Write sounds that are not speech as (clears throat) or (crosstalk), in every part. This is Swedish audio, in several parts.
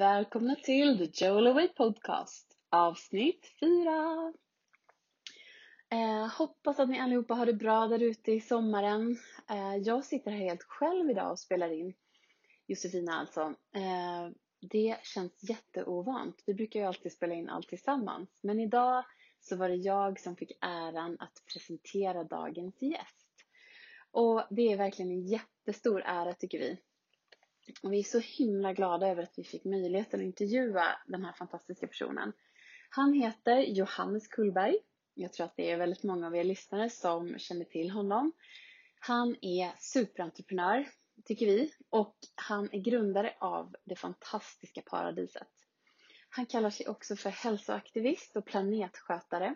välkomna till The Joel Away Podcast avsnitt 4. Eh, hoppas att ni allihopa har det bra där ute i sommaren. Eh, jag sitter här helt själv idag och spelar in. Josefina alltså. Eh, det känns jätteovant. Vi brukar ju alltid spela in allt tillsammans. Men idag så var det jag som fick äran att presentera dagens gäst. Och det är verkligen en jättestor ära tycker vi. Och vi är så himla glada över att vi fick möjligheten att intervjua den här fantastiska personen. Han heter Johannes Kullberg. Jag tror att det är väldigt många av er lyssnare som känner till honom. Han är superentreprenör, tycker vi, och han är grundare av det fantastiska paradiset. Han kallar sig också för hälsoaktivist och planetskötare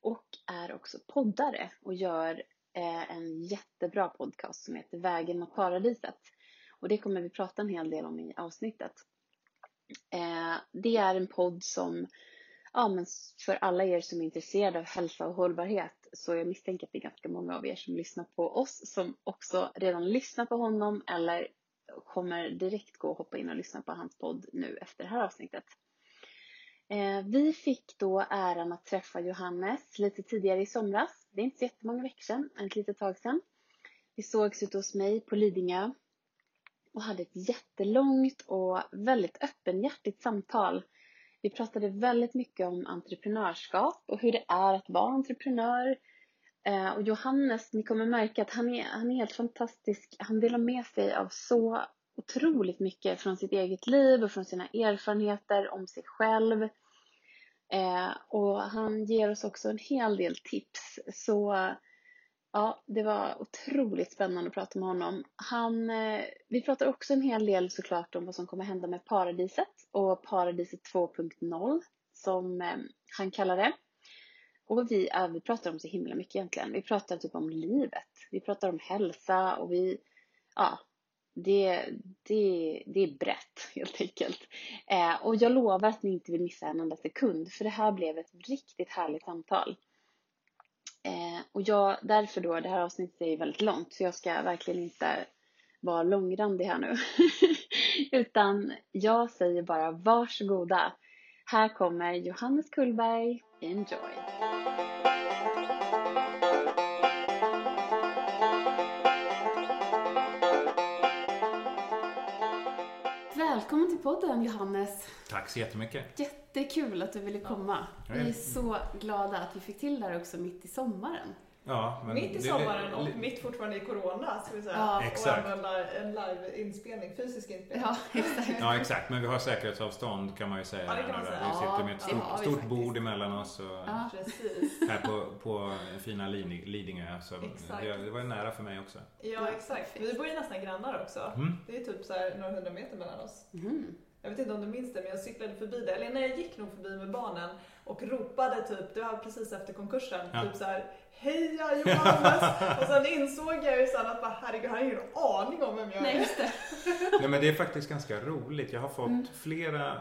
och är också poddare och gör eh, en jättebra podcast som heter Vägen mot paradiset. Och det kommer vi prata en hel del om i avsnittet. Eh, det är en podd som, ja men för alla er som är intresserade av hälsa och hållbarhet, så jag misstänker att det är ganska många av er som lyssnar på oss som också redan lyssnar på honom eller kommer direkt gå och hoppa in och lyssna på hans podd nu efter det här avsnittet. Eh, vi fick då äran att träffa Johannes lite tidigare i somras. Det är inte så jättemånga veckor sedan, ett litet tag sedan. Vi sågs ute hos mig på Lidingö och hade ett jättelångt och väldigt öppenhjärtigt samtal. Vi pratade väldigt mycket om entreprenörskap och hur det är att vara entreprenör. Eh, och Johannes, ni kommer märka att han är, han är helt fantastisk. Han delar med sig av så otroligt mycket från sitt eget liv och från sina erfarenheter om sig själv. Eh, och han ger oss också en hel del tips. Så Ja, det var otroligt spännande att prata med honom. Han, eh, vi pratar också en hel del såklart om vad som kommer hända med paradiset och paradiset 2.0 som eh, han kallar det. Och vi, ja, vi pratar om så himla mycket egentligen. Vi pratar typ om livet. Vi pratar om hälsa och vi, ja, det, det, det är brett (laughs) helt enkelt. Eh, och jag lovar att ni inte vill missa en enda sekund för det här blev ett riktigt härligt samtal. Eh, och jag, därför då, det här avsnittet är väldigt långt så jag ska verkligen inte vara långrandig här nu. (laughs) Utan jag säger bara varsågoda. Här kommer Johannes Kullberg. Enjoy! Podden Johannes. Tack så jättemycket. Jättekul att du ville komma. Vi är så glada att vi fick till det här också mitt i sommaren. Ja, men mitt i sommaren och mitt fortfarande i Corona, ska vi säga. Ja, exakt. Och använda en live-inspelning, fysisk inspelning. Ja, exakt. ja, exakt. Men vi har säkerhetsavstånd kan man ju säga. Ja, det kan man säga. Vi sitter med ett stort, ja, stort bord emellan oss. Och ja, precis. Här på, på fina Lidingö. Så det, det var ju nära för mig också. Ja, exakt. Vi bor ju nästan grannar också. Mm. Det är typ så här några hundra meter mellan oss. Mm. Jag vet inte om du minns det, men jag cyklade förbi det. Eller nej, jag gick nog förbi med barnen och ropade typ, det var precis efter konkursen, ja. typ så här Heja Johannes! (laughs) och sen insåg jag ju sen att bara, herregud, han har ingen aning om vem jag är. Nej, just det. (laughs) Nej, men det är faktiskt ganska roligt. Jag har fått mm. flera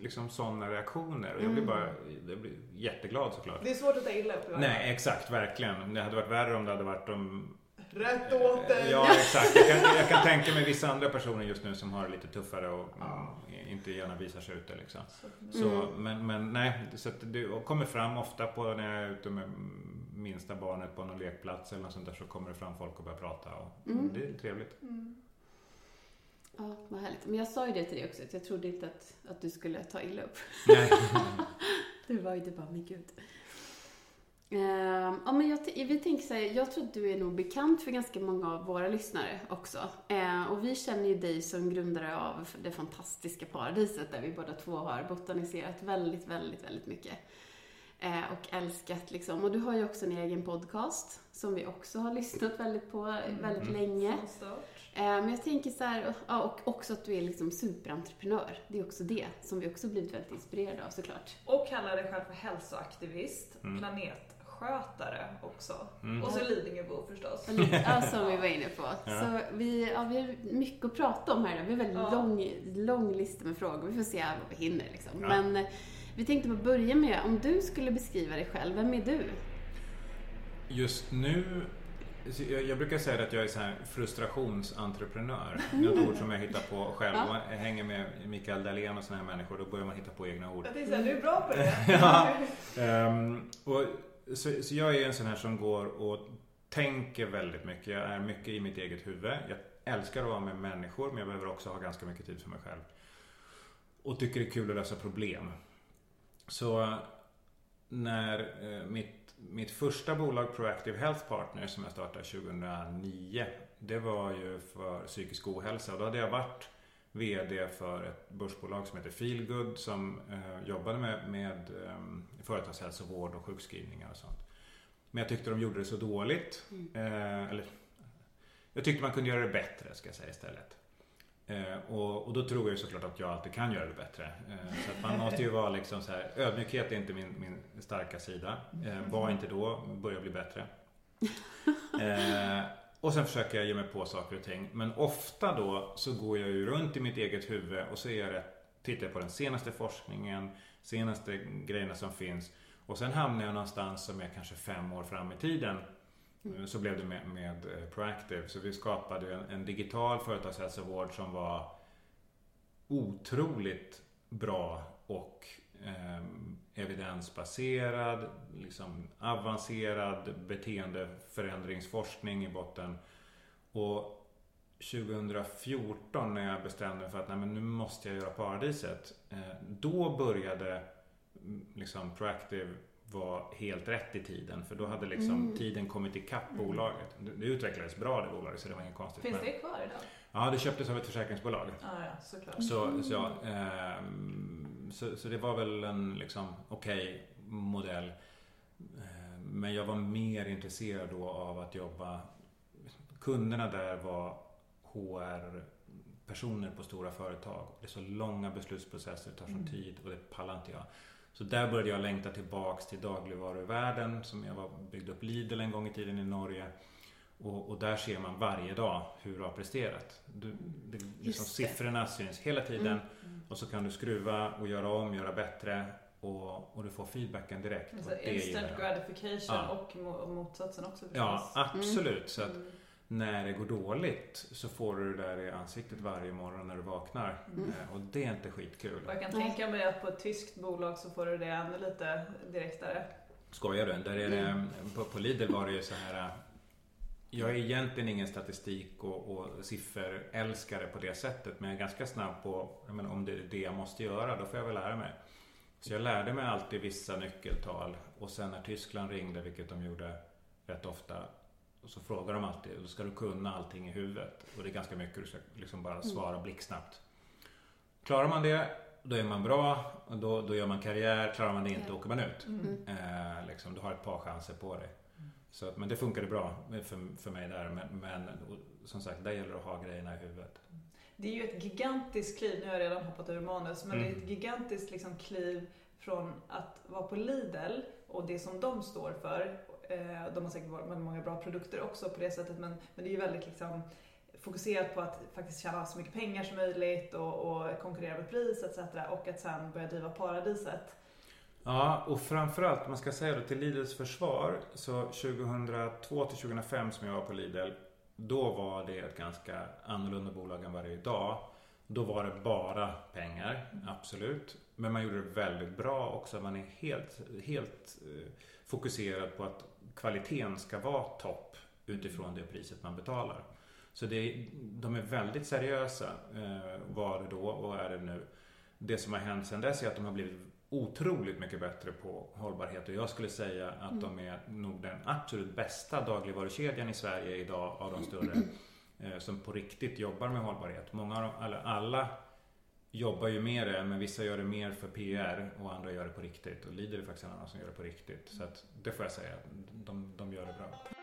liksom sådana reaktioner och jag blir mm. bara jag blir jätteglad såklart. Det är svårt att ta illa upp. Nej, exakt, verkligen. Det hade varit värre om det hade varit om Rätt åt dig! Ja, exakt. Jag kan, jag kan tänka mig vissa andra personer just nu som har det lite tuffare och ja. inte gärna visar sig ute. Liksom. Så, mm. men, men nej, så att det kommer fram ofta på när jag är ute med minsta barnet på någon lekplats eller något sånt där så kommer det fram folk och börjar prata och mm. det är trevligt. Mm. Ja, vad härligt. Men jag sa ju det till dig också, att jag trodde inte att, att du skulle ta illa upp. Nej. (laughs) du var ju inte bara, men gud. Uh, ja, men jag, vi tänker så här, jag tror att du är nog bekant för ganska många av våra lyssnare också. Uh, och vi känner ju dig som grundare av det fantastiska paradiset där vi båda två har botaniserat väldigt, väldigt, väldigt mycket. Uh, och älskat liksom. Och du har ju också en egen podcast som vi också har lyssnat väldigt på mm. väldigt länge. Men jag tänker så här, och också att du är liksom superentreprenör. Det är också det som vi också blivit väldigt inspirerade av såklart. Och kallar dig själv för hälsoaktivist, mm. planet skötare också. Mm. Och så Lidingöbo förstås. Ja, (laughs) som vi var inne på. Ja. Så vi, ja, vi har mycket att prata om här. Vi har en väldigt ja. lång, lång lista med frågor. Vi får se vad vi hinner liksom. Ja. Men eh, vi tänkte bara börja med, om du skulle beskriva dig själv, vem är du? Just nu jag, brukar säga att jag är så här frustrationsentreprenör. Det är ett ord som jag hittar på själv. Om man hänger med Mikael Dahlén och sådana här människor då börjar man hitta på egna ord. Jag tänkte du är bra på det. (laughs) ja. Um, (laughs) och, så, så, jag är en sån här som går och tänker väldigt mycket. Jag är mycket i mitt eget huvud. Jag älskar att vara med människor men jag behöver också ha ganska mycket tid för mig själv. Och tycker det är kul att lösa problem. Så när eh, mitt, mitt första bolag Proactive Health Partner som jag startade 2009 Det var ju för psykisk ohälsa och då hade jag varit VD för ett börsbolag som heter Feelgood som eh, jobbade med, med eh, företagshälsovård och sjukskrivningar och sånt. Men jag tyckte de gjorde det så dåligt. Mm. Eh, eller, jag tyckte man kunde göra det bättre ska jag säga istället. Eh, och, och, då tror jag såklart att jag alltid kan göra det bättre. Eh, så att man (laughs) måste ju vara liksom så här, ödmjukhet är inte min, min starka sida. Eh, var inte då, börja bli bättre. (laughs) Och sen försöker jag ge mig på saker och ting. Men ofta då så går jag ju runt i mitt eget huvud och så är det, tittar jag på den senaste forskningen, senaste grejerna som finns. Och sen hamnar jag någonstans som är kanske fem år fram i tiden Mm. Så blev det med, med eh, Proactive. Så vi skapade en, en digital företagshälsovård som var otroligt bra och eh, evidensbaserad, liksom avancerad beteendeförändringsforskning i botten. Och 2014 när jag bestämde mig för att nej, men nu måste jag göra paradiset. Eh, då började mm, liksom Proactive var helt rätt i tiden. För då hade liksom mm. tiden kommit ikapp mm. bolaget. Det, utvecklades bra det bolaget så det var inget konstigt. Finns det kvar idag? Ja, det köptes av ett försäkringsbolag. Ah, ja, såklart. Så, så, ja, eh, så, så, det var väl en liksom okej okay modell. Eh, men jag var mer intresserad då av att jobba Kunderna där var HR personer på stora företag. Det är så långa beslutsprocesser, det tar sån mm. tid och det pallar inte jag. Så där började jag längta tillbaks till dagligvaruvärlden som jag var, byggde upp Lidl en gång i tiden i Norge. Och, och där ser man varje dag hur du har presterat. Du, det, liksom siffrorna syns hela tiden mm. Mm. och så kan du skruva och göra om, göra bättre och, och du får feedbacken direkt. Alltså instant gratification ja. och motsatsen också förstås. Ja, absolut. Så att, mm när det går dåligt så får du det där i ansiktet varje morgon när du vaknar. Mm. Eh, och det är inte skitkul. Och jag kan tänka mig att på ett tyskt bolag så får du det ännu lite direktare. Skojar du? Där är det, mm. på, på Lidl var det ju så här jag är egentligen ingen statistik och, och sifferälskare på det sättet men jag är ganska snabb på menar, om det är det jag måste göra, då får jag väl lära mig. Så jag lärde mig alltid vissa nyckeltal och sen när Tyskland ringde, vilket de gjorde rätt ofta, så frågar de alltid, då ska du kunna allting i huvudet. Och det är ganska mycket, du ska liksom bara mm. svara blixtsnabbt. Klarar man det, då är man bra. Och då, då gör man karriär. Klarar man det inte, åker man ut. Mm. Eh, liksom, du har ett par chanser på dig. Mm. Så, men det funkade bra för, för mig där. Men, men som sagt, där gäller det att ha grejerna i huvudet. Det är ju ett gigantiskt kliv, nu har jag redan hoppat ur manus, men mm. det är ett gigantiskt liksom, kliv från att vara på Lidl och det som de står för Eh, de har säkert väldigt många bra produkter också på det sättet men, men det är ju väldigt liksom fokuserat på att faktiskt tjäna så mycket pengar som möjligt och, och konkurrera med pris etc. Och att sen börja driva paradiset. Ja, och framförallt, man ska säga då till Lidls försvar, så 2002 till 2005 som jag var på Lidl, då var det ett ganska annorlunda bolag än vad det är idag. Då var det bara pengar, absolut. Men man gjorde det väldigt bra också. Man är helt, helt eh, fokuserad på att kvaliteten ska vara topp utifrån det priset man betalar. Så det, de är väldigt seriösa, eh, var det då och är det nu. Det som har hänt sedan dess är att de har blivit otroligt mycket bättre på hållbarhet och jag skulle säga att mm. de är nog den absolut bästa dagligvarukedjan i Sverige idag av de större eh, som på riktigt jobbar med hållbarhet. Många av dem, alla jobbar ju med det men vissa gör det mer för PR och andra gör det på riktigt. Och Lidl är faktiskt en annan som gör det på riktigt. Så att det får jag säga, de, de gör det bra.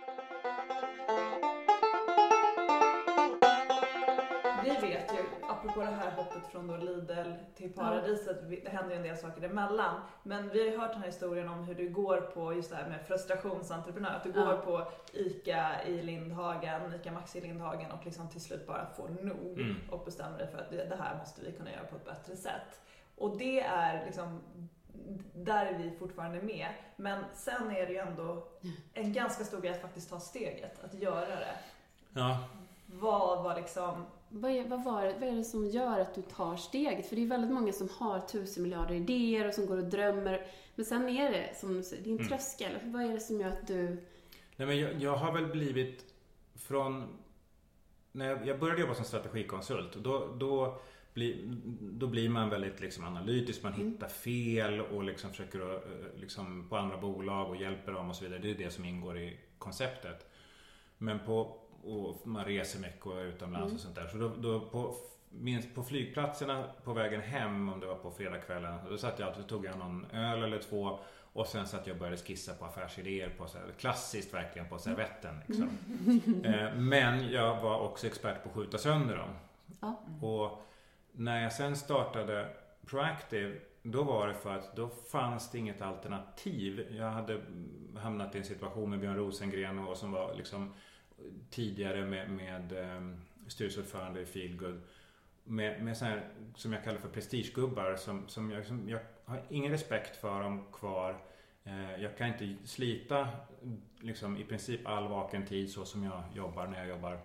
Vi vet ju, apropå det här hoppet från då Lidl till paradiset, det händer ju en del saker emellan. Men vi har ju hört den här historien om hur du går på just det här med frustrationsentreprenör. Att du ja. går på ICA i Lindhagen, ICA Maxi i Lindhagen och liksom till slut bara får nog mm. och bestämmer dig för att det, det här måste vi kunna göra på ett bättre sätt. Och det är liksom där är vi fortfarande med. Men sen är det ju ändå en ganska stor grej att faktiskt ta steget, att göra det. Ja. Vad var liksom... Vad är, vad, var, vad är det som gör att du tar steget? För det är väldigt många som har tusen miljarder idéer och som går och drömmer. Men sen är det som du säger, det är en Mm. tröskel. Vad är det som gör att du... Nej, men jag, jag har väl blivit från... När jag, jag började jobba som strategikonsult, då, då, bli, då blir man väldigt liksom analytisk. Man hittar fel och liksom försöker eh, liksom på andra bolag och hjälper dem och så vidare. Det är det som ingår i konceptet. Men på... Och man reser mycket och är utomlands och sånt där. Så då, då på, minst på flygplatserna på vägen hem, om det var på fredagskvällen, då satt jag alltid, tog jag någon öl eller två och sen satt jag och började skissa på affärsidéer på så här, klassiskt verkligen på servetten. Liksom. Eh, Men jag var också expert på att skjuta sönder dem. Ja. Och när jag sen startade Proactive då var det för att då fanns det inget alternativ. Jag hade hamnat i en situation med Björn Rosengren och som var liksom tidigare med, med eh, styrelseordförande i Feelgood. Med, med så här, som jag kallar för prestigegubbar som, som, jag, som jag har ingen respekt för dem kvar. Eh, jag kan inte slita liksom, i princip all vaken tid så som jag jobbar när jag jobbar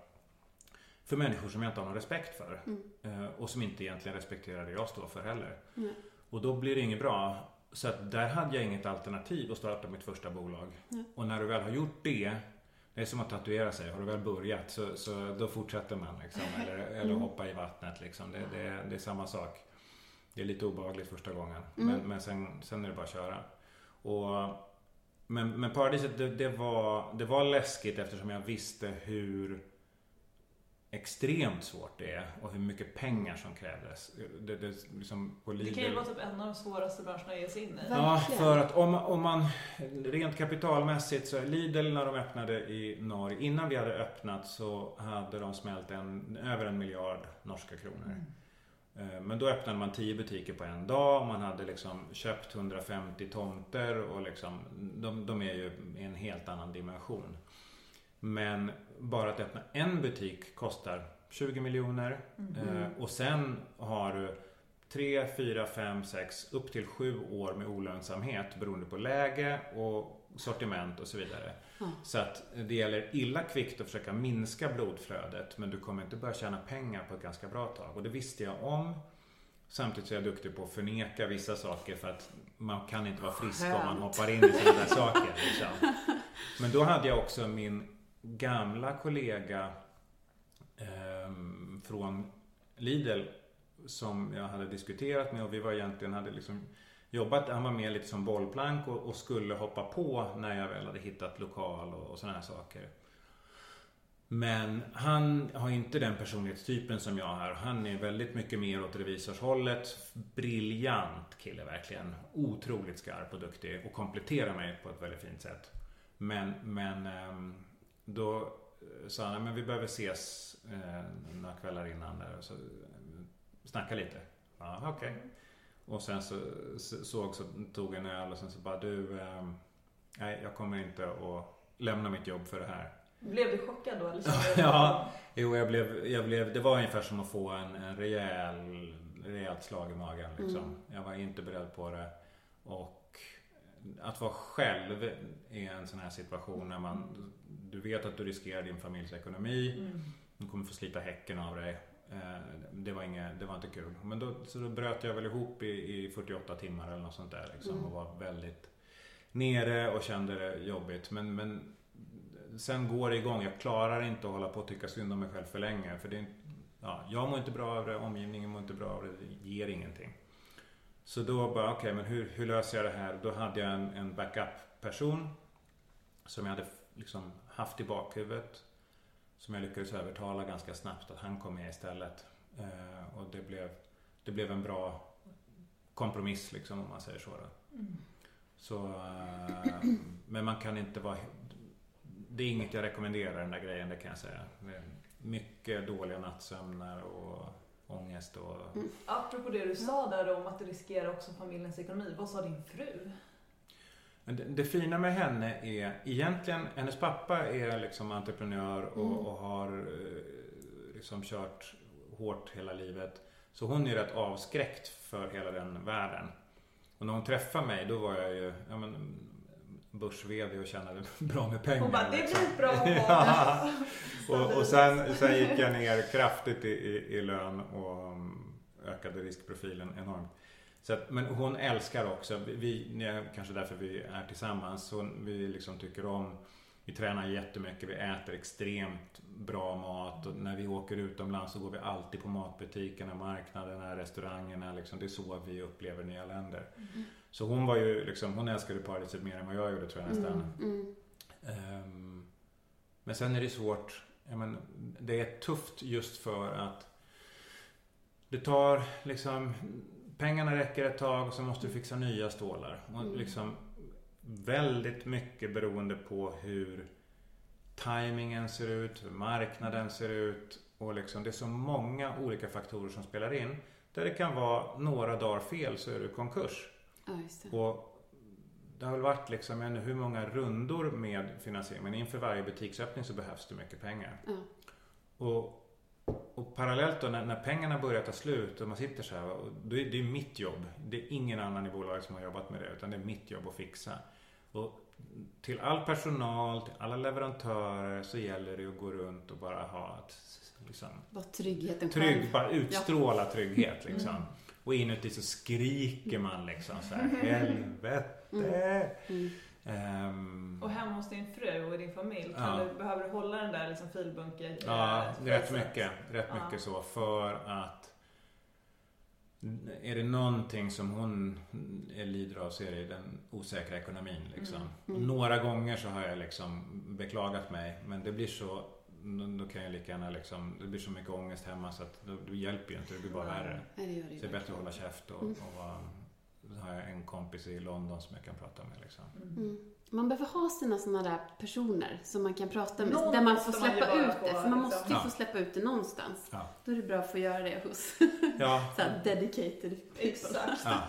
för människor som jag inte har någon respekt för. Eh, och som inte egentligen respekterar det jag står för heller. Mm. Och då blir det inget bra. Så att där hade jag inget alternativ att starta mitt första bolag. Mm. Och när du väl har gjort det det är som att tatuera sig. Har du väl börjat så, så då fortsätter man. Liksom, eller, (laughs) eller hoppa i vattnet. Liksom. Det, det, det är samma sak. Det är lite obehagligt första gången. Men, men sen, sen är det bara att köra. Och, men, men paradiset det, det, var, det var läskigt eftersom jag visste hur extremt svårt det är och hur mycket pengar som krävdes. Det, det, liksom på Det kan ju vara typ en av de svåraste branscherna att ge sig in i. Ja. För att om, om man rent kapitalmässigt så Lidl när de öppnade i Norge, innan vi hade öppnat så hade de smält en, över en miljard norska kronor. Eh, Men då öppnade man 10 butiker på en dag och man hade liksom köpt 150 tomter och liksom, de, de är ju i en helt annan dimension. Men bara att öppna en butik kostar 20 miljoner eh, och sen har du 3, 4, 5, 6 upp till 7 år med olönsamhet beroende på läge och sortiment och så vidare. Ja. Så att det gäller illa kvickt att försöka minska blodflödet men du kommer inte börja tjäna pengar på ett ganska bra tag. Och det visste jag om. Samtidigt så är jag duktig på att förneka vissa saker för att man kan inte vara frisk om man Skönt. hoppar in i sådana där saker. Liksom. (laughs) Men då hade jag också min gamla kollega eh, från Lidl som jag hade diskuterat med och vi var egentligen hade liksom jobbat, han var med lite som bollplank och, och skulle hoppa på när jag väl hade hittat lokal och, och sådana här saker. Men han har inte den personlighetstypen som jag har. Han är väldigt mycket mer åt revisorshållet. Briljant kille verkligen. Otroligt skarp och duktig och kompletterar mig på ett väldigt fint sätt. Men, men ehm, då eh, sa han, men vi behöver ses eh, några kvällar innan där och så eh, snacka lite. Ja, okej. Och sen så såg så tog en öl och sen så bara du, ehm, nej jag kommer inte att lämna mitt jobb för det här. Blev du chockad då? Eller (laughs) Ja. Jo, jag blev, jag blev, det var ungefär som att få en, en rejäl, rejält slag i magen. Liksom. Jag var inte beredd på det. Och att vara själv i en sån här situation när man, du vet att du riskerar din familjs ekonomi. Mm. Du kommer få slita häcken av dig. Eh, Det var, inget, det var inte kul. Men då, så då bröt jag väl ihop i, i 48 timmar eller något sånt där. Liksom, och var väldigt nere och kände det jobbigt. Men, men sen går det igång. Jag klarar inte att hålla på och tycka synd om mig själv för länge. För det, ja, jag mår inte bra av det, omgivningen mår inte bra av det. Det ger ingenting. Så då bara, okej, men hur, hur löser jag det här? Då hade jag en, en backup-person som jag hade liksom haft i bakhuvudet. Som jag lyckades övertala ganska snabbt att han kom med istället. Eh, och det blev, det blev en bra kompromiss liksom om man säger så. Då. så eh, men man kan inte vara... Det är inget jag rekommenderar den där grejen, det kan jag säga. Mycket dåliga nattsömnar och ångest och... Apropå det du sa där om att det riskerar också familjens ekonomi. Vad sa din fru? Men det, det fina med henne är egentligen, hennes pappa är liksom entreprenör och, och har eh, liksom kört hårt hela livet. Så hon är rätt avskräckt för hela den världen. Och när hon träffade mig då var jag ju ja, men, börs och tjänade (laughs) bra med pengar. Hon bara, det liksom. blir bra (laughs) ja. (laughs) och, och sen, sen gick jag ner kraftigt i, i, i lön och um, ökade riskprofilen enormt. Så att, men hon älskar också, vi, kanske därför vi är tillsammans, hon, vi liksom tycker om vi tränar jättemycket, vi äter extremt bra mat och när vi åker utomlands så går vi alltid på matbutikerna, marknaderna, restaurangerna. Liksom. Det är så vi upplever nya länder. Mm. Så hon var ju liksom, hon älskade paradiset mer än vad jag gjorde tror jag nästan. Mm. Mm. Um, men sen är det svårt, men, det är tufft just för att det tar liksom pengarna räcker ett tag och så måste du fixa nya stålar. Och mm. liksom, väldigt mycket beroende på hur tajmingen ser ut, hur marknaden ser ut och liksom, det är så många olika faktorer som spelar in. Där det kan vara några dagar fel så är du konkurs. Ja, det. Och det har väl varit liksom, jag hur många rundor med finansiering men inför varje butiksöppning så behövs det mycket pengar. Ja. Och och parallellt då när, när, pengarna börjar ta slut och man sitter så här. Och det, är, det är mitt jobb. Det är ingen annan i bolaget som har jobbat med det. Utan det är mitt jobb att fixa. Och till all personal, till alla leverantörer så gäller det att gå runt och bara ha ett liksom, Var tryggheten trygg, själv. Bara utstråla ja. trygghet liksom. Mm. Och inuti så skriker man liksom så här, helvete. Mm. Mm. Um, och hemma hos din fru och din familj, kan ja. du, behöver du hålla den där liksom filbunken? Ja, rätt mycket. Rätt ja. mycket så. För att är det någonting som hon lider av så är det den osäkra ekonomin. Liksom. Mm. Mm. Några gånger så har jag liksom beklagat mig men det blir så då kan jag lika gärna liksom, det blir så mycket ångest hemma så att det hjälper ju inte, det blir bara värre. Ja, det det så det är bättre att hålla käft och, mm. och då har jag en kompis i London som jag kan prata med. Liksom. Mm. Man behöver ha sina sådana där personer som man kan prata med. Någon där man får släppa man ut det. För man liksom. måste ju ja. få släppa ut det någonstans. Ja. Då är det bra att få göra det hos (laughs) ja. så dedicated people. Exakt. Ja.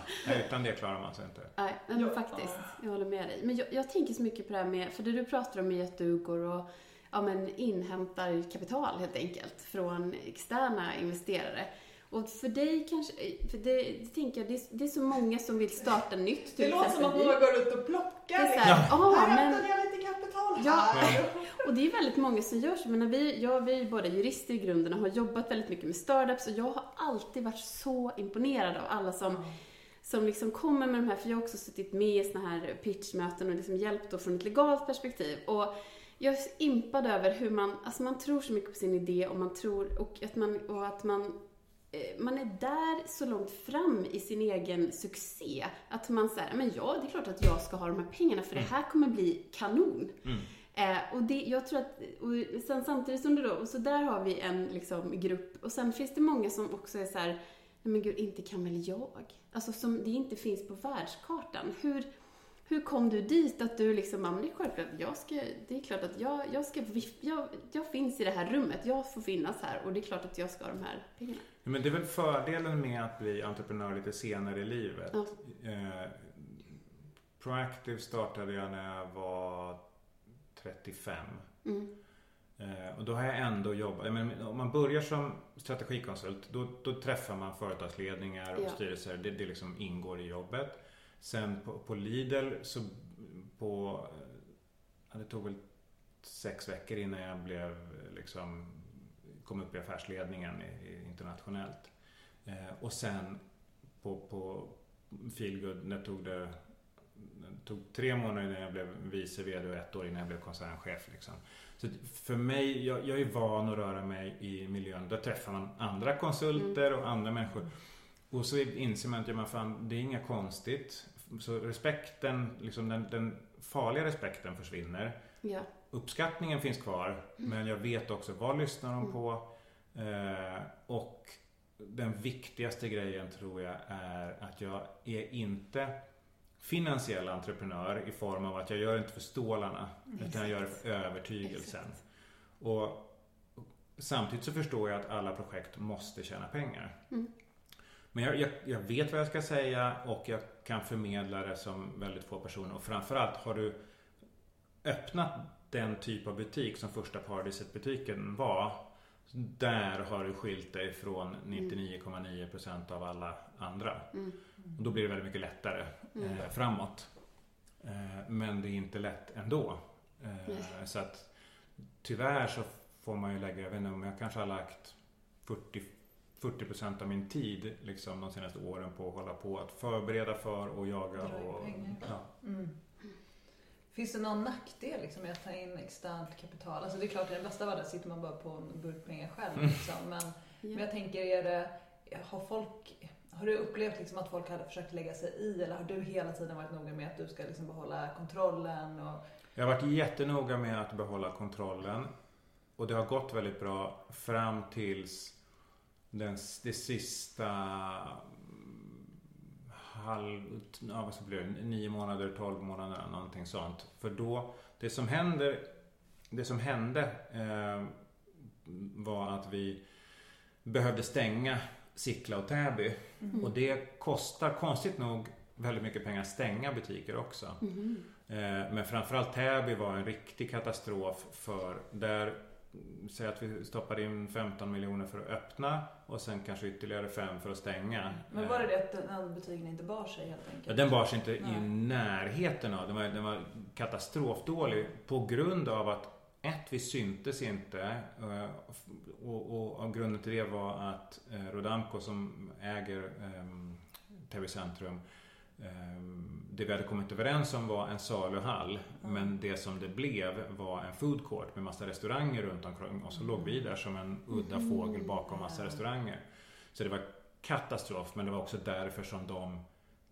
Utan det klarar man sig inte. Nej, men ja. faktiskt. Jag håller med dig. Men jag, jag, tänker så mycket på det här med, för det du pratar om är att du går och ja, men inhämtar kapital helt enkelt från externa investerare. Och för dig kanske, för det, det tänker jag, det är, det är, så många som vill starta nytt. Det låter som att man går ut och plockar. Det är så här, ja. här hämtar jag lite kapital här. Ja, och det är väldigt många som gör så. Men vi, jag, vi är båda jurister i grunden och har jobbat väldigt mycket med startups och jag har alltid varit så imponerad av alla som mm. som liksom kommer med de här, för jag har också suttit med i såna här pitchmöten och liksom hjälpt då från ett legalt perspektiv. Och jag är så impad över hur man, alltså man tror så mycket på sin idé och man tror, och att man, och att man man är där så långt fram i sin egen succé att man säger, men ja, det är klart att jag ska ha de här pengarna för det mm. här kommer bli kanon. Mm. Eh, och det, jag tror att, och sen samtidigt som det då, och så där har vi en liksom, grupp, och sen finns det många som också är så här, nej men gud, inte kan väl jag? Alltså som det inte finns på världskartan. Hur, hur kom du dit? Att du liksom, ja men det är självklart, jag ska, det är klart att jag, jag ska, jag, jag finns i det här rummet, jag får finnas här och det är klart att jag ska ha de här pengarna. Men det är väl fördelen med att bli entreprenör lite senare i livet. Ja. Eh, Proactive startade jag när jag var 35. Mm. Eh, och då har jag ändå jobbat, men om man börjar som strategikonsult då, då träffar man företagsledningar och ja. styrelser. Det, det liksom ingår i jobbet. Sen på, på Lidl så på, det tog väl sex veckor innan jag blev liksom kom upp i affärsledningen internationellt. Eh, och sen på, på Feelgood, när tog det, tog tre månader innan jag blev vice VD och ett år innan jag blev koncernchef. Liksom. Så för mig, jag, jag är van att röra mig i miljön. Där träffar man andra konsulter och andra människor. Och så inser man att ja, fan, det är inget konstigt. Så respekten, liksom den, den farliga respekten försvinner. Ja. Uppskattningen finns kvar, men jag vet också vad lyssnar de på? Eh, och den viktigaste grejen tror jag är att jag är inte finansiell entreprenör i form av att jag gör inte för stålarna Exakt. utan jag gör det för övertygelsen. Och Samtidigt så förstår jag att alla projekt måste tjäna pengar. Mm. Men jag, jag, jag, vet vad jag ska säga och jag kan förmedla det som väldigt få personer. Och framförallt har du öppnat den typ av butik som första Paradiset butiken var där har du skilt dig från 99,9% av alla andra. Mm. Och då blir det väldigt mycket lättare mm. eh, framåt. Eh, men det är inte lätt ändå. Eh, så att tyvärr så får man ju lägga, jag vet inte om jag kanske har lagt 40 40% av min tid liksom, de senaste åren på att hålla på att förbereda för och jaga. Och, ja. mm. Finns det någon nackdel liksom, med att ta in externt kapital? Alltså det är klart, i den bästa världen sitter man bara på en burk pengar själv. Mm. Liksom. Men, ja. men jag tänker, är det, har folk har du upplevt liksom att folk hade försökt lägga sig i eller har du hela tiden varit noga med att du ska liksom behålla kontrollen? Och... Jag har varit jättenoga med att behålla kontrollen. Och det har gått väldigt bra fram tills den, det sista halv, ja, vad ska bli, nio månader, tolv månader, någonting sånt. För då, det som händer, det som hände eh, var att vi behövde stänga Sickla och Täby. Mm. Och det kostar konstigt nog väldigt mycket pengar att stänga butiker också. Mm. Eh, men framförallt Täby var en riktig katastrof för där Säg att vi stoppar in 15 miljoner för att öppna och sen kanske ytterligare 5 för att stänga. Men var det det att den butiken inte bar sig helt enkelt? Ja, den bar sig inte Nej. i närheten av. Den var, den var katastrofdålig på grund av att ett, vi syntes inte eh, och, och, och grunden till det var att eh, Rodamco som äger eh, TV Centrum Ehm, det vi hade kommit överens om var en saluhall. Mm. Men det som det blev var en food court med massa restauranger runt omkring. Och så låg vi där som en udda mm. fågel bakom massa restauranger. Så det var katastrof. Men det var också därför som de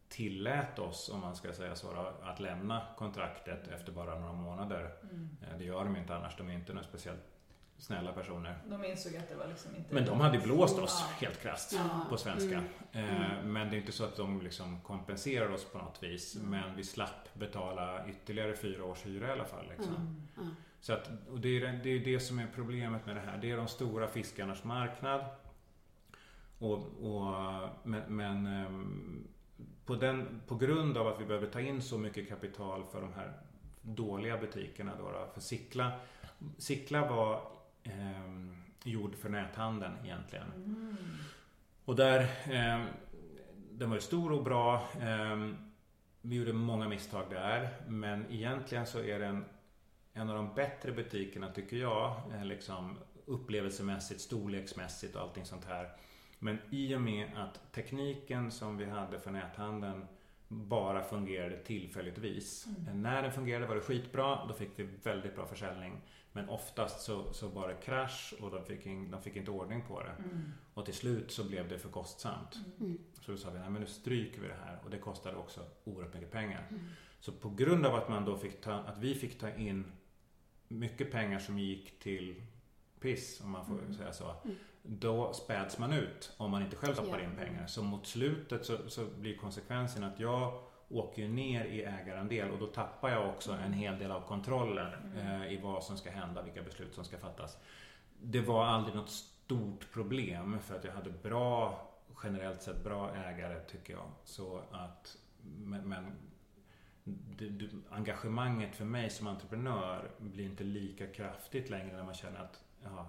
tillät oss, om man ska säga så, att lämna kontraktet efter bara några månader. Mm. Eh, det gör de inte annars. De är inte något speciellt snälla personer. De insåg att det var liksom inte... Men de hade blåst oss ja. helt krasst ja. på svenska. Mm. Mm. Men det är inte så att de liksom kompenserar oss på något vis. Mm. Men vi slapp betala ytterligare fyra års hyra i alla fall. Liksom. Mm. Så att, och det, är, det är det som är problemet med det här. Det är de stora fiskarnas marknad. Och, och men, men ehm, på, den, på grund av att vi behöver ta in så mycket kapital för de här dåliga butikerna då, då för Sickla Sickla var eh, gjord för näthandeln egentligen. Mm. Och där, eh, den var ju stor och bra. Eh, vi gjorde många misstag där. Men egentligen så är den en av de bättre butikerna tycker jag. Eh, liksom upplevelsemässigt, storleksmässigt och allting sånt här. Men i och med att tekniken som vi hade för näthandeln bara fungerade tillfälligtvis. Mm. När den fungerade var det skitbra, då fick vi väldigt bra försäljning. Men oftast så, så var det krasch och de fick, in, de fick inte ordning på det. Mm. Och till slut så blev det för kostsamt. Mm. Så då sa vi, nej men nu stryker vi det här. Och det kostade också oerhört mycket pengar. Mm. Så på grund av att man då fick ta, att vi fick ta in mycket pengar som gick till piss, om man får mm. säga så. Mm. Då späds man ut om man inte själv tappar in pengar. Så mot slutet så, så blir konsekvensen att jag åker ju ner i ägarandel och då tappar jag också en hel del av kontrollen mm. eh, i vad som ska hända, vilka beslut som ska fattas. Det var aldrig något stort problem för att jag hade bra, generellt sett bra ägare tycker jag. Så att, men, men det, det, engagemanget för mig som entreprenör blir inte lika kraftigt längre när man känner att ja,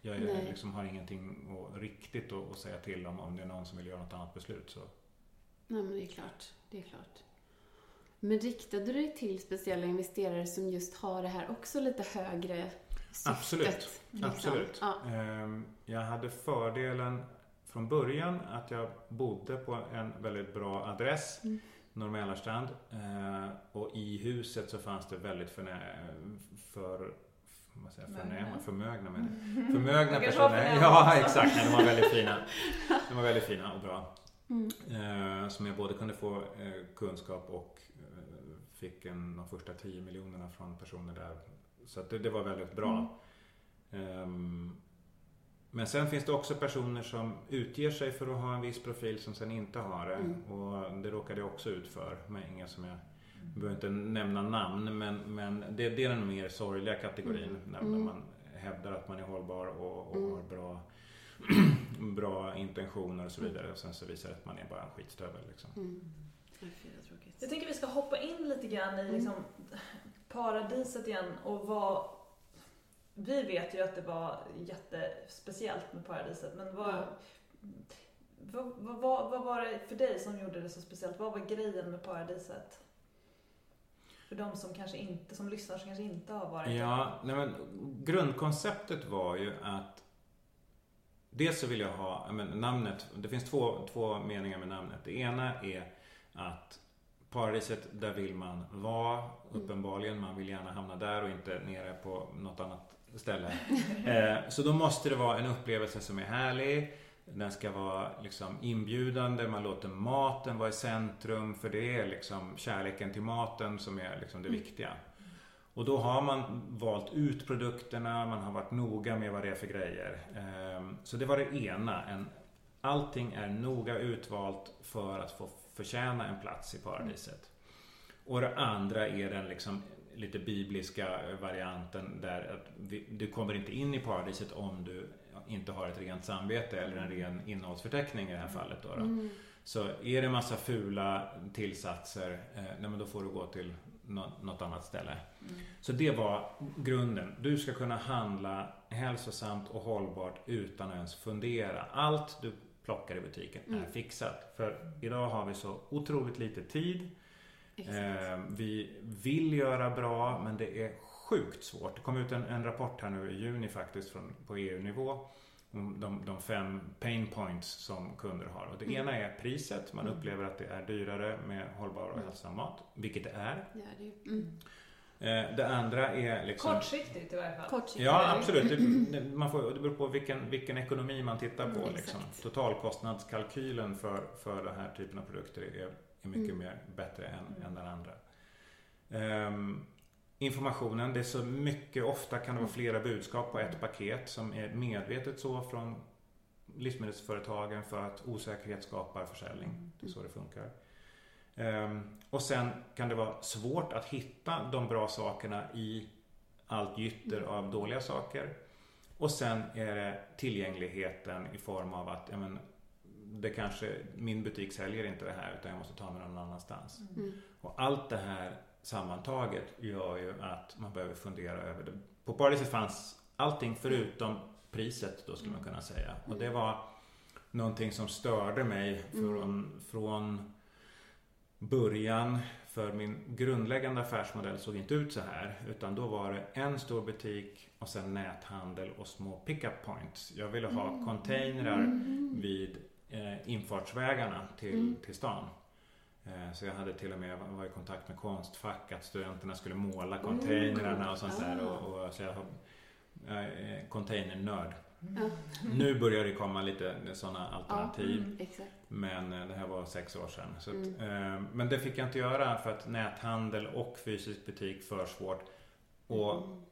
jag liksom har ingenting och, riktigt att, att säga till om om det är någon som vill göra något annat beslut. Så Nej, men det är klart. Det är klart. Men riktade du dig till speciella investerare som just har det här också lite högre syftet? Absolut. Liksom? Absolut. Ja. Ehm, jag hade fördelen från början att jag bodde på en väldigt bra adress. Mm. Norr ehm, Och i huset så fanns det väldigt för, för vad säger, förnäma, förmögna, förmögna (laughs) personer. Ja, exakt. de var väldigt fina. (laughs) De var väldigt fina och bra. Mm. Eh, som jag både kunde få eh, kunskap och eh, fick en, de första 10 miljonerna från personer där. Så det, det, var väldigt bra. Mm. Ehm, men sen finns det också personer som utger sig för att ha en viss profil som sen inte har det. Mm. Och det råkade jag också ut för med inga som jag jag behöver inte nämna namn men, men det, det är den mer sorgliga kategorin. Mm. När, mm. man hävdar att man är hållbar och, och mm. har bra (clears throat) bra intentioner och så vidare. Och sen så visar det att man är bara en skitstövel. Liksom. Mm. Jag tänker vi ska hoppa in lite grann i mm. liksom, paradiset igen och vad vi vet ju att det var jättespeciellt med paradiset, men vad, Ja. vad, vad, vad, vad var det för dig som gjorde det så speciellt? Vad var grejen med paradiset? För de som kanske inte, som lyssnar som kanske inte har varit. Ja, nej men grundkonceptet var ju att Dels så vill jag ha, men, namnet, det finns två, två meningar med namnet. Det ena är att paradiset, där vill man vara uppenbarligen. Man vill gärna hamna där och inte nere på något annat ställe. (laughs) Eh, så då måste det vara en upplevelse som är härlig. Den ska vara liksom inbjudande, man låter maten vara i centrum för det är liksom kärleken till maten som är liksom det viktiga. Och då har man valt ut produkterna, man har varit noga med vad det är för grejer. Ehm, Så det var det ena. En, allting är noga utvalt för att få förtjäna en plats i paradiset. Och det andra är den liksom lite bibliska varianten där att vi, du kommer inte in i paradiset om du inte har ett rent samvete eller en ren innehållsförteckning i det här fallet. Då, då. Så är det massa fula tillsatser, eh, nej men då får du gå till något annat ställe. Så det var grunden. Du ska kunna handla hälsosamt och hållbart utan att ens fundera. Allt du plockar i butiken är fixat. För idag har vi så otroligt lite tid. Eh, vi vill göra bra men det är sjukt svårt. Det kom ut en, en rapport här nu i juni faktiskt från, på EU-nivå. De, de fem pain points som kunder har. Och det ena är priset. Man upplever att det är dyrare med hållbar och hälsosam mat. Vilket det är. Ja, det är mm. Eh, det andra är liksom... Kortsiktigt i varje fall. kortsiktigt. Ja, absolut. Det, det- man får, det beror på vilken, vilken ekonomi man tittar på. Mm, liksom. Totalkostnadskalkylen för, för den här typen av produkter är, är mycket Mm. mer bättre än, Mm. än den andra. Ehm, informationen, det är så mycket, ofta kan det vara flera budskap på ett paket som är medvetet så från livsmedelsföretagen för att osäkerhet skapar försäljning. Det är så det funkar. Ehm, och sen kan det vara svårt att hitta de bra sakerna i allt gytter av dåliga saker. Och sen är det tillgängligheten i form av att men, det kanske, min butik säljer inte det här utan jag måste ta mig någon annanstans. Mm. Och allt det här sammantaget gör ju att man behöver fundera över det. På Paradiset fanns allting förutom priset då skulle man kunna säga. Och det var någonting som störde mig från, från början. För min grundläggande affärsmodell såg inte ut så här. Utan då var det en stor butik och sen näthandel och små pickup points. Jag ville ha containrar vid eh, infartsvägarna till, Mm. till stan. Eh, Så jag hade till och med var i kontakt med Konstfack att studenterna skulle måla containrarna och sånt där. Ah. Och, och, så jag, är containernörd. Ja. Nu börjar det komma lite sådana alternativ. Mm, exakt. Men eh, det här var sex år sedan. Att, Mm. eh, men det fick jag inte göra för att näthandel och fysisk butik för svårt. Och Mm.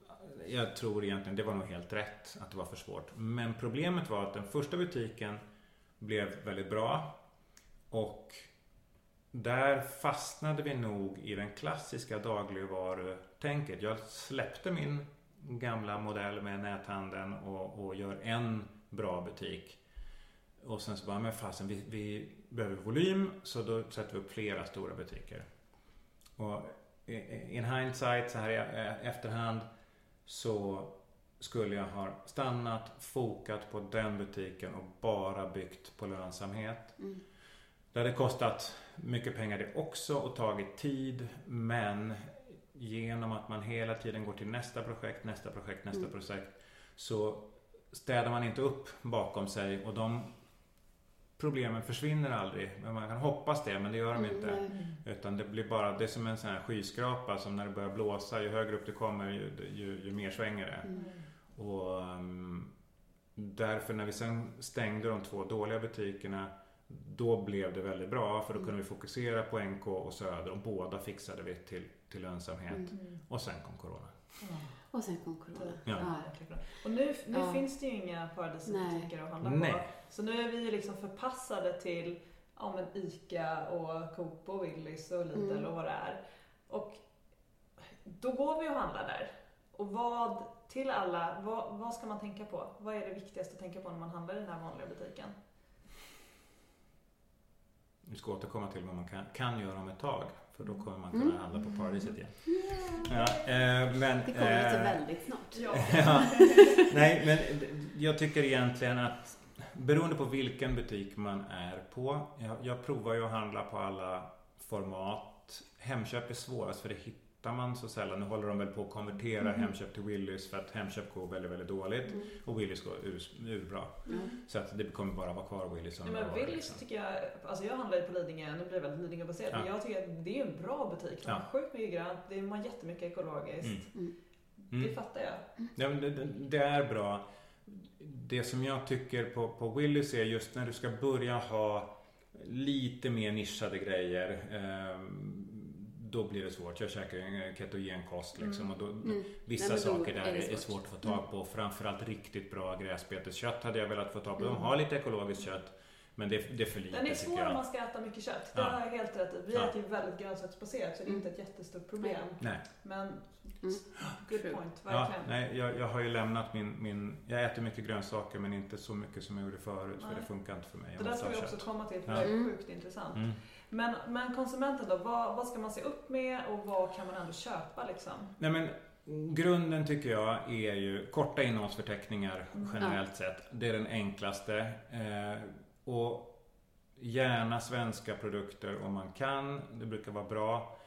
jag tror egentligen det var nog helt rätt att det var för svårt. Men problemet var att den första butiken blev väldigt bra. Och där fastnade vi nog i den klassiska dagligvarutänket. Jag släppte min gamla modell med näthandeln och, och gör en bra butik. Och sen så bara, men fasen vi, vi behöver volym så då sätter vi upp flera stora butiker. Och in hindsight så här i eh, efterhand så skulle jag ha stannat, fokat på den butiken och bara byggt på lönsamhet. Mm. Det hade kostat mycket pengar det också och tagit tid men genom att man hela tiden går till nästa projekt, nästa projekt, nästa Mm. projekt så städar man inte upp bakom sig och de problemen försvinner aldrig. Men man kan hoppas det, men det gör de Mm, inte. nej. Utan det blir bara, det är som en sån här skyskrapa som när det börjar blåsa, ju högre upp du kommer ju, ju, ju mer svänger det. Mm. Och um, därför när vi sen stängde de två dåliga butikerna då blev det väldigt bra för då kunde vi fokusera på NK och Söder och båda fixade vi till, till lönsamhet. Mm. Och sen kom Corona. Och sen kom corona. Ja. Ja. Och nu, nu Ja. finns det ju inga paradisbutiker att handla på. Nej. Så nu är vi liksom förpassade till ja, men Ica och Coop och Willys och Lidl Mm. och vad det är. Och då går vi och handlar där. Och vad, till alla, vad, vad ska man tänka på? Vad är det viktigaste att tänka på när man handlar i den här vanliga butiken? Vi ska återkomma till vad man kan, kan göra om ett tag. För då kommer man kunna mm. handla på paradiset igen. Ja, eh, men, det kommer eh, väldigt snart. (laughs) Ja. Nej, men jag tycker egentligen att beroende på vilken butik man är på. Jag, jag provar ju att handla på alla format. Hemköp är svårast för det hittar man så sällan. Nu håller de väl på att konvertera mm. Hemköp till Willys för att Hemköp går väldigt, väldigt dåligt mm. och Willys går ur, urbra. Mm. Så att det kommer bara vara kvar Willys som ja, men Willys liksom. tycker jag, alltså jag handlar ju på Lidingö, nu blir det väldigt Lidingö-baserat, ja. men jag tycker att det är en bra butik. De har ja. sjukt mycket grönt, det är jättemycket ekologiskt. Mm. Mm. Det fattar jag. Ja, men det, det, är bra. Det som jag tycker på, på Willys är just när du ska börja ha lite mer nischade grejer. Eh, då blir det svårt. Jag käkar en ketogenkost liksom. Mm. Och då, mm. Vissa Nej, saker där är, är svårt att få tag mm. på. Framförallt riktigt bra gräsbeteskött hade jag velat få tag på. De mm. har lite ekologiskt kött. Men det, det är för lite Den är svår om man ska äta mycket kött. Det ja. har jag helt rätt i. Vi ja. äter ju väldigt grönsaksbaserat så det är inte ett jättestort problem. Nej. Men mm. good point, verkligen. Ja, nej, jag, jag har ju lämnat min, min... Jag äter mycket grönsaker men inte så mycket som jag gjorde förut nej. för det funkar inte för mig. Det där ska vi också komma till för det är sjukt intressant. Mm. Men, men konsumenten då, vad, vad ska man se upp med och vad kan man ändå köpa liksom? Nej men Grunden tycker jag är ju korta innehållsförteckningar mm. generellt sett. Det är den enklaste. Eh, och gärna svenska produkter om man kan. Det brukar vara bra.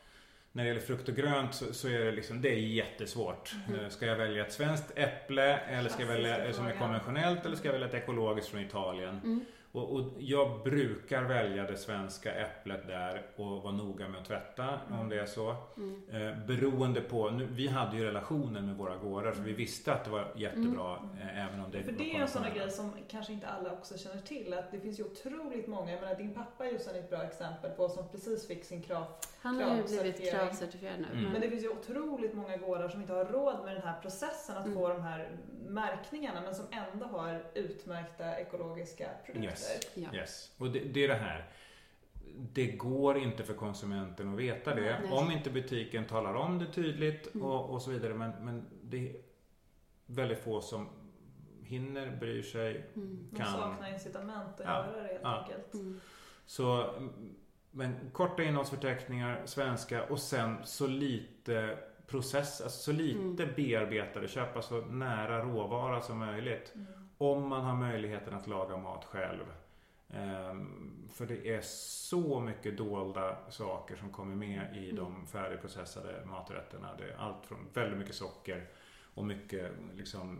När det gäller frukt och grönt så, så är det liksom, det är jättesvårt. Mm. Ska jag välja ett svenskt äpple eller ska jag välja som är konventionellt eller ska jag välja ett ekologiskt från Italien? Mm. Och, och, jag brukar välja det svenska äpplet där och vara noga med att tvätta mm. om det är så. Mm. Eh, beroende på, nu, vi hade ju relationer med våra gårdar så vi visste att det var jättebra mm. eh, även om det För det är en sån grej som kanske inte alla också känner till att det finns ju otroligt många, jag menar din pappa är ett bra exempel på som precis fick sin krav Han har ju blivit kravcertifierad nu. Mm. Men det finns ju otroligt många gårdar som inte har råd med den här processen att mm. få de här märkningarna men som ändå har utmärkta ekologiska produkter. Yes. Ja. yes. Och det, det, är det här. Det går inte för konsumenten att veta det. Nej. Om inte butiken talar om det tydligt mm. och, och, så vidare. Men, men det är väldigt få som hinner, bryr sig, mm. kan. De saknar incitament att ja. göra det helt ja. enkelt. Mm. Så, men korta innehållsförteckningar, svenska och sen så lite process, alltså så lite mm. bearbetade, köpa så nära råvara som möjligt. Mm. Om man har möjligheten att laga mat själv. Um, för det är så mycket dolda saker som kommer med i mm. de färdigprocessade maträtterna. Det är allt från väldigt mycket socker och mycket liksom,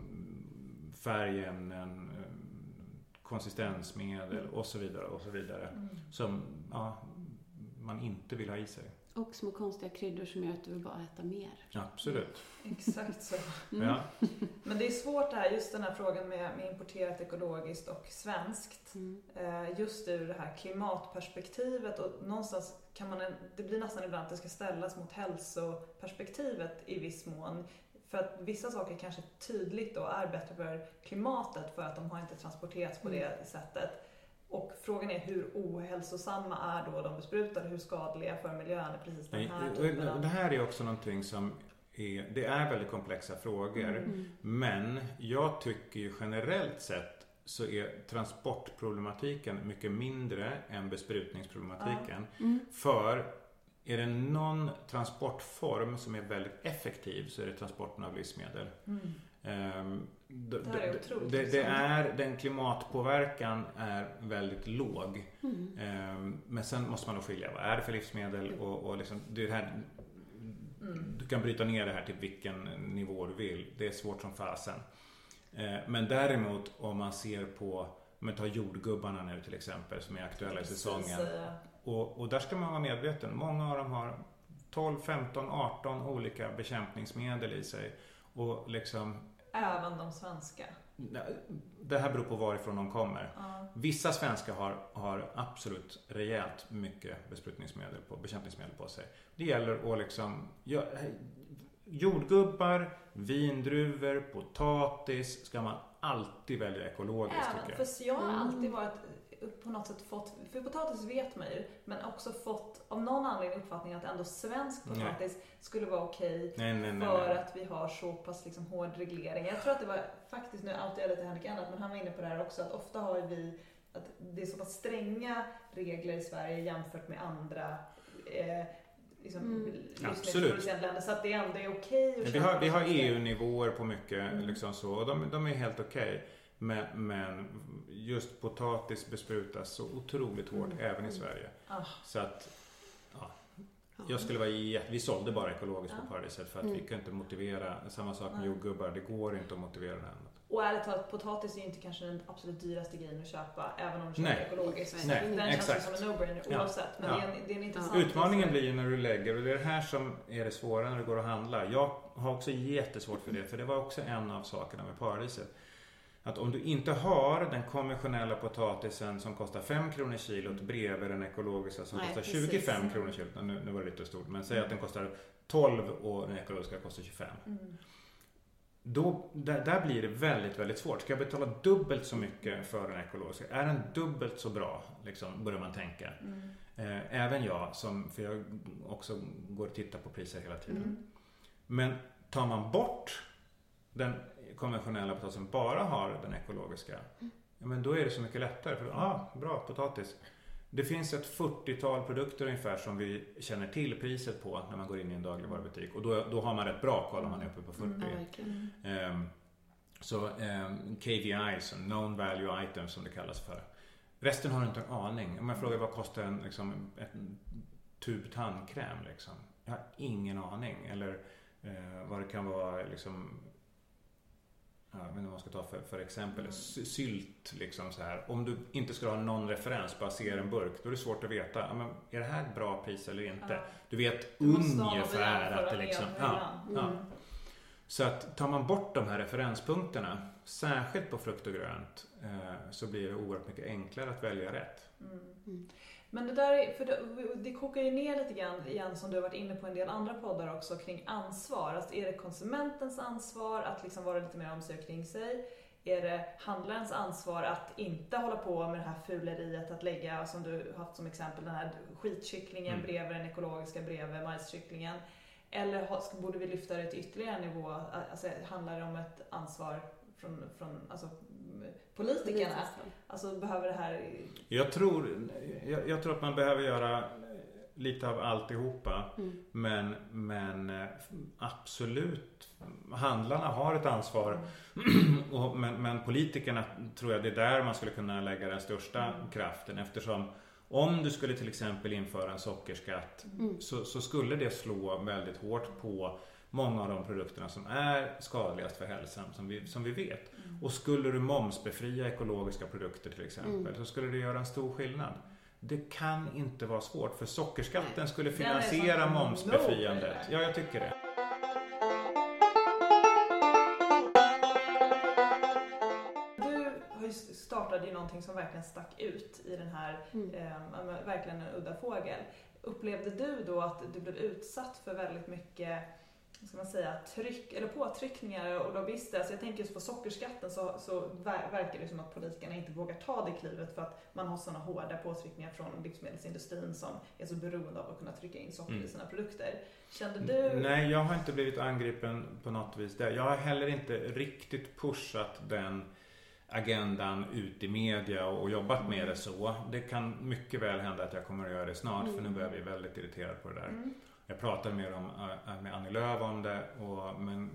färgämnen, konsistensmedel mm. och så vidare. Och så vidare mm. Som ja, man inte vill ha i sig. Och små konstiga kryddor som gör att du vill bara äta mer. Absolut. Mm. Exakt så. Mm. Ja. Men det är svårt det här, just den här frågan med, med importerat ekologiskt och svenskt. Mm. Eh, just ur det här klimatperspektivet och någonstans kan man, det blir nästan ibland att det ska ställas mot hälsoperspektivet i viss mån. För att vissa saker kanske tydligt då är bättre för klimatet för att de har inte transporterats på mm. det sättet. Och frågan är hur ohälsosamma är då de besprutade? Hur skadliga för miljön är precis den här typen av... Det här är också någonting som är, det är väldigt komplexa frågor. Mm. Men jag tycker ju generellt sett så är transportproblematiken mycket mindre än besprutningsproblematiken. Mm. För är det någon transportform som är väldigt effektiv så är det transporten av livsmedel. Mm. Um, det, är otroligt. Det, det, är, den klimatpåverkan är väldigt låg. Mm. Um, men sen måste man då skilja, vad är det för livsmedel och, och liksom, det här, mm. Du kan bryta ner det här till vilken nivå du vill. Det är svårt som fasen. Uh, men däremot om man ser på, om man tar jordgubbarna nu till exempel som är aktuella i säsongen. Och, och där ska man vara medveten. Många av dem har 12, 15, 18 olika bekämpningsmedel i sig. Och liksom Även de svenska? Det här beror på varifrån de kommer. Ja. Vissa svenskar har, har absolut rejält mycket besprutningsmedel på, bekämpningsmedel på sig. Det gäller att liksom ja, Jordgubbar, vindruvor, potatis ska man alltid välja ekologiskt Även, tycker jag. För jag har alltid varit på något sätt fått, för potatis vet man ju, men också fått av någon anledning uppfattningen att ändå svensk potatis nej. skulle vara okej okay nej, nej, för att vi har så pass liksom hård reglering. Jag tror att det var faktiskt, nu outar jag lite Henrik annat, men han var inne på det här också, att ofta har vi att det är så pass stränga regler i Sverige jämfört med andra eh, liksom, mm. länder. Så att det ändå är okej okay Vi har, vi har EU-nivåer på mycket mm. liksom så och de, de är helt okej. Okay. Men, men, just potatis besprutas så otroligt hårt mm. även i Sverige. Ah. Så att ja, jag skulle vara jätte... Vi sålde bara ekologiskt på Paradiset för att mm. vi kan inte motivera. Samma sak med jordgubbar. Det går inte att motivera det annat. Och ärligt talat, potatis är ju inte kanske den absolut dyraste grejen att köpa även om du köper Nej. ekologiskt. Nej. Den Exakt. känns som en no-brainer oavsett. Men ja. det, är en, det är en intressant Utmaningen blir ju när du lägger, och det är det här som är det svåra när du går och handlar. Jag har också jättesvårt för det, för det var också en av sakerna med paradiset. Att om du inte har den konventionella potatisen som kostar 5 kronor kilot bredvid den ekologiska som Nej, kostar 25 kronor kilot. Nu, nu var det lite stort, men säg att den kostar 12 och den ekologiska kostar 25. Mm. Då, där, där, blir det väldigt, väldigt svårt. Ska jag betala dubbelt så mycket för den ekologiska? Är den dubbelt så bra? Liksom, börjar man tänka. Mm. Eh, även jag, som, för jag också går och tittar på priser hela tiden. Mm. Men tar man bort den konventionella potatisen, bara har den ekologiska. Mm. Ja, men då är det så mycket lättare. För, ah, bra potatis. Det finns ett 40-tal produkter ungefär som vi känner till priset på när man går in i en dagligvarubutik. Och då, då har man rätt bra koll om man är uppe på 40. Mm, um, så um, ehm, KVIs, known value items som det kallas för. Resten har inte en aning. Om jag frågar vad kostar en, liksom, en tub tandkräm? Liksom? Jag har ingen aning. Eller uh, vad det kan vara liksom, jag vet inte vad man ska ta för, för exempel. Mm. Sylt liksom så här. Om du inte skulle ha någon referens, bara ser en burk, då är det svårt att veta. Ja, men är det här ett bra pris eller inte? Ja. Du vet du ungefär att det liksom... Ja, mm. ja. Så att tar man bort de här referenspunkterna, särskilt på frukt och grönt, eh, så blir det oerhört mycket enklare att välja rätt. Mm. Men det där, för det, det kokar ju ner lite grann igen som du har varit inne på en del andra poddar också kring ansvar. Alltså är det konsumentens ansvar att liksom vara lite mer omsorg kring sig? Är det handlarens ansvar att inte hålla på med det här fuleriet att lägga, som du haft som exempel, den här skitkycklingen mm. bredvid den ekologiska bredvid majskycklingen? Eller borde vi lyfta det till ytterligare en nivå? Alltså, handlar det om ett ansvar från, från alltså, politikerna? Alltså behöver det här... Jag tror, jag, jag tror att man behöver göra lite av alltihopa. Mm. Men, men eh, absolut, handlarna har ett ansvar. Mm. (clears throat) och, men, men politikerna tror jag det är där man skulle kunna lägga den största mm. kraften eftersom om du skulle till exempel införa en sockerskatt mm. så, så, skulle det slå väldigt hårt på många av de produkterna som är skadligast för hälsan som vi, som vi vet. Mm. Och skulle du momsbefria ekologiska produkter till exempel mm. så skulle det göra en stor skillnad. Det kan inte vara svårt för sockerskatten skulle finansiera momsbefriandet. Ja, jag tycker det. Du startade ju någonting som verkligen stack ut i den här, mm. eh, verkligen en udda fågel. Upplevde du då att du blev utsatt för väldigt mycket ska man säga, tryck, eller påtryckningar och lobbyister. Alltså jag tänker just på sockerskatten så, så verkar det som att politikerna inte vågar ta det klivet för att man har sådana hårda påtryckningar från livsmedelsindustrin som är så beroende av att kunna trycka in socker mm. i sina produkter. Kände du? Nej, jag har inte blivit angripen på något vis där. Jag har heller inte riktigt pushat den agendan ut i media och jobbat med det så. Det kan mycket väl hända att jag kommer att göra det snart mm. för nu börjar jag bli väldigt irriterad på det där. Mm. Jag pratade med, om, äh, med Annie Lööf om det. Och, men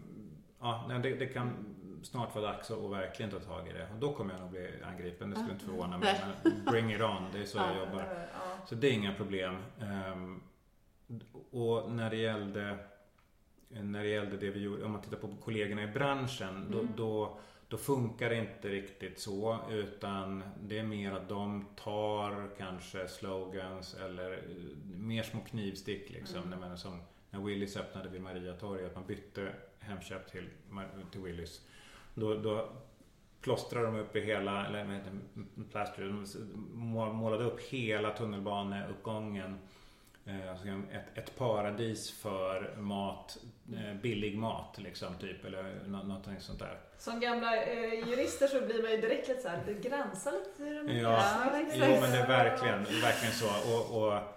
ja, det, det kan snart vara dags att verkligen ta tag i det. Och då kommer jag nog bli angripen. Det skulle inte förvåna mig. Men bring it on. Det är så jag (laughs) jobbar. Så det är inga problem. Um, och när det gällde när det gällde det vi gjorde, om man tittar på kollegorna i branschen, då, mm. då då funkar det inte riktigt så utan det är mer att de tar kanske slogans eller eh, mer små knivstick liksom. Mm. När, som när Willys öppnade vid Mariatorget, att man bytte Hemköp till, till Willys. Då, då plåstrade de upp i hela, eller vad heter plaster, de målade upp hela tunnelbaneuppgången ett, ett paradis för mat, eh, billig mat liksom typ eller något sånt där. Som gamla eh, jurister så blir man ju direkt lite såhär, det gränsar lite till de Ja, jo men det är verkligen, verkligen så. Och, och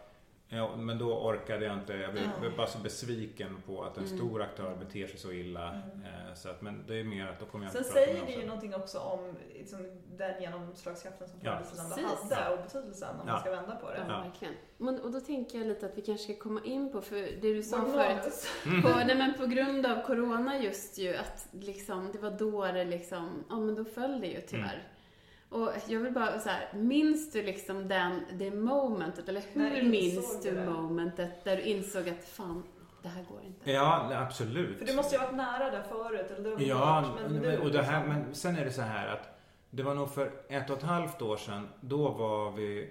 Ja, men då orkade jag inte. Jag blev, blev bara så besviken på att en mm. stor aktör beter sig så illa. Mm. Eh, så att, men det är mer att då kommer jag Sen säger det ju någonting också om liksom, den genomslagskraften som ja. hade och betydelsen om ja. man ska vända på det. Ja, verkligen. Men, och då tänker jag lite att vi kanske ska komma in på, för det du sa förut, på, nej, men på grund av Corona just ju, att liksom, det var då det liksom, ja men då föll det ju tyvärr. Mm. Och jag vill bara så här, minns du liksom den, det momentet, eller hur minns du det? momentet där du insåg att fan, det här går inte? Ja, absolut. För du måste ju ha varit nära där förut, eller det Ja, varit, men, men, och det här, liksom- men sen är det så här att det var nog för ett och ett halvt år sedan, då var vi,